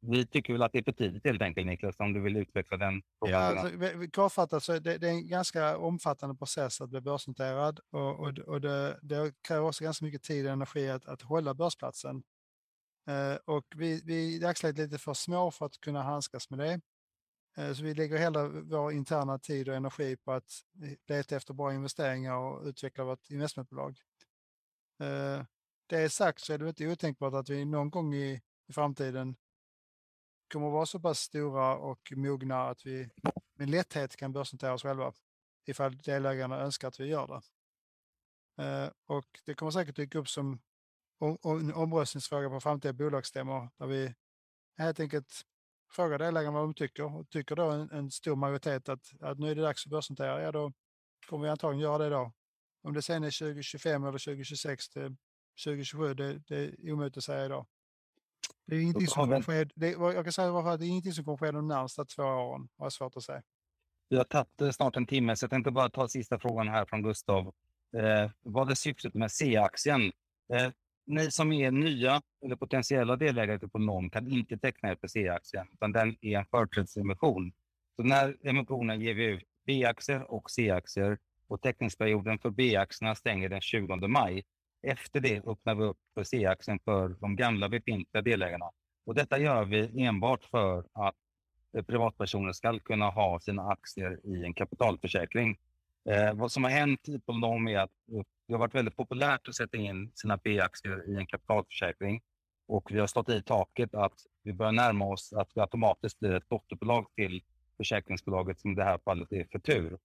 vi tycker väl att det är för tidigt helt enkelt, Niklas, om du vill utveckla den frågan. Ja, alltså, kortfattat så det, det är en ganska omfattande process att bli börsnoterad och, och, och det, det, kräver också ganska mycket tid och energi att, att hålla börsplatsen. Eh, och vi, vi är i dagsläget lite för små för att kunna handskas med det. Eh, så vi lägger hela vår interna tid och energi på att eh, leta efter bra investeringar och utveckla vårt investmentbolag. Eh, det sagt så är det inte otänkbart att vi någon gång i, i framtiden kommer att vara så pass stora och mogna att vi med lätthet kan börsnotera oss själva ifall delägarna önskar att vi gör det. Och det kommer säkert dyka upp som en omröstningsfråga på framtida bolagsstämmor där vi helt enkelt frågar delägarna vad de tycker. Och tycker då en, en, stor majoritet att, att nu är det dags att börsnotera, ja då kommer vi antagligen göra det då. Om det sen är 2025 eller 2026 till 2027, det, det är omöjligt att säga idag. Det är ingenting som kommer ske, det, jag kan säga att det är ingenting som kommer ske de närmsta två åren, har jag svårt att säga. Vi har tagit eh, snart en timme, så jag tänkte bara ta sista frågan här från Gustav. Eh, vad är syftet med C-aktien? Eh, ni som är nya eller potentiella delägare på NOM kan inte teckna FPC-aktien, utan den är en förtidsemission. Så den här emissionen ger vi ut B-aktier och C-aktier och teckningsperioden för B-aktierna stänger den 20 maj. Efter det öppnar vi upp för C-aktien för de gamla befintliga delägarna. Och detta gör vi enbart för att eh, privatpersoner ska kunna ha sina aktier i en kapitalförsäkring. Eh, vad som har hänt på NOM är att eh, det har varit väldigt populärt att sätta in sina B-aktier i en kapitalförsäkring och vi har stått i taket att vi börjar närma oss att vi automatiskt blir ett dotterbolag till försäkringsbolaget som i det här fallet är Futur.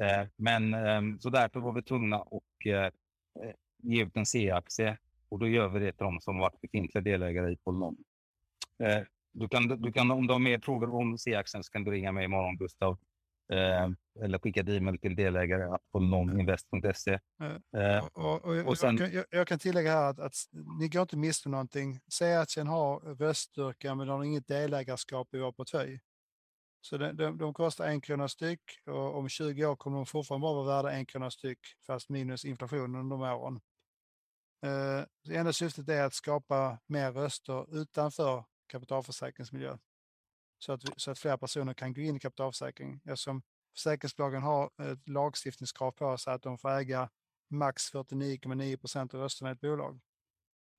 Eh, men ehm, så därför var vi tvungna att eh, eh, ge ut en C-aktie och då gör vi det till de som varit befintliga delägare i Polnom. Eh, du kan, du kan, om du har mer frågor om C-aktien så kan du ringa mig imorgon Gustav Eh, eller skicka ett e-mail till delägare på nominvest.se. Eh, och, och, och sen, jag, jag, kan tillägga här att, att ni går inte miste någonting. Säg att sen har röststyrka men de har inget delägarskap i vår portfölj. Så de, de, de, kostar en krona styck och om 20 år kommer de fortfarande bara vara värda en krona styck fast minus inflationen under de åren. Eh, det enda syftet är att skapa mer röster utanför kapitalförsäkringsmiljö så att, så att fler personer kan gå in i kapitalförsäkring eftersom försäkringsbolagen har ett lagstiftningskrav på sig att de får äga max 49,9 procent av rösterna i ett bolag.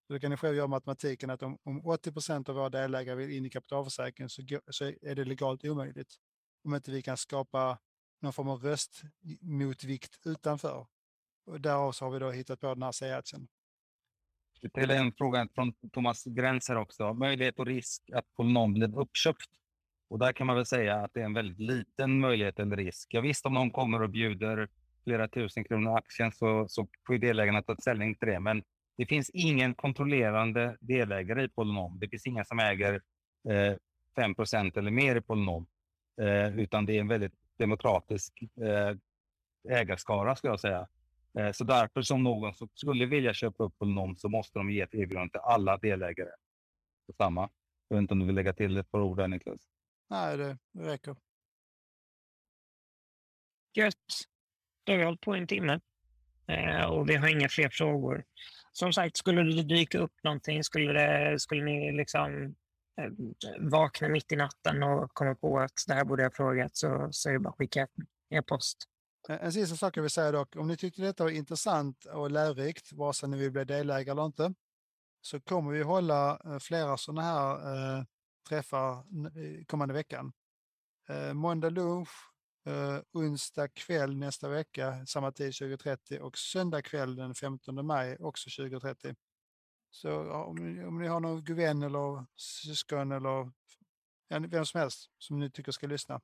Så då kan ni själv göra matematiken att om, om 80 procent av våra delägare vill in i kapitalförsäkringen så, så är det legalt omöjligt. Om inte vi kan skapa någon form av röstmotvikt utanför. Och därav så har vi då hittat på den här C-aktien. Det är en fråga från Thomas Gränser också. Möjlighet och risk att någon blir uppköpt. Och där kan man väl säga att det är en väldigt liten möjlighet eller risk. Ja, visst, om någon kommer och bjuder flera tusen kronor aktien så, så får delägarna ta ställning till det. Men det finns ingen kontrollerande delägare i Polynom. Det finns inga som äger eh, 5 eller mer i Polynom. Eh, utan det är en väldigt demokratisk eh, ägarskara skulle jag säga. Eh, så därför som någon som skulle vilja köpa upp Polynom så måste de ge ett erbjudande till alla delägare. Detsamma. samma. Jag vet inte om du vill lägga till ett par ord där Niklas? Nej, det, räcker. Gött. Då har vi hållit på en timme eh, och vi har inga fler frågor. Som sagt, skulle det dyka upp någonting, skulle, det, skulle ni liksom eh, vakna mitt i natten och komma på att det här borde jag ha frågat så, så är det bara att skicka e-post. En sista sak jag vill säga dock, om ni tyckte detta var intressant och lärorikt, vare sig ni vill bli delägare eller inte, så kommer vi hålla eh, flera sådana här eh, träffar eh, kommande veckan. Eh, måndag lunch, eh, onsdag kväll nästa vecka, samma tid 20.30 och söndag kväll den 15 maj också 20.30. Så om om ni har någon vän eller syskon eller vem som helst som ni tycker ska lyssna,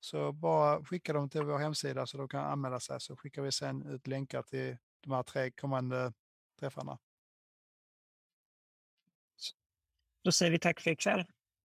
så bara skicka dem till vår hemsida så de kan anmäla sig så skickar vi sen ut länkar till de här tre kommande träffarna. Då säger vi tack för ikväll.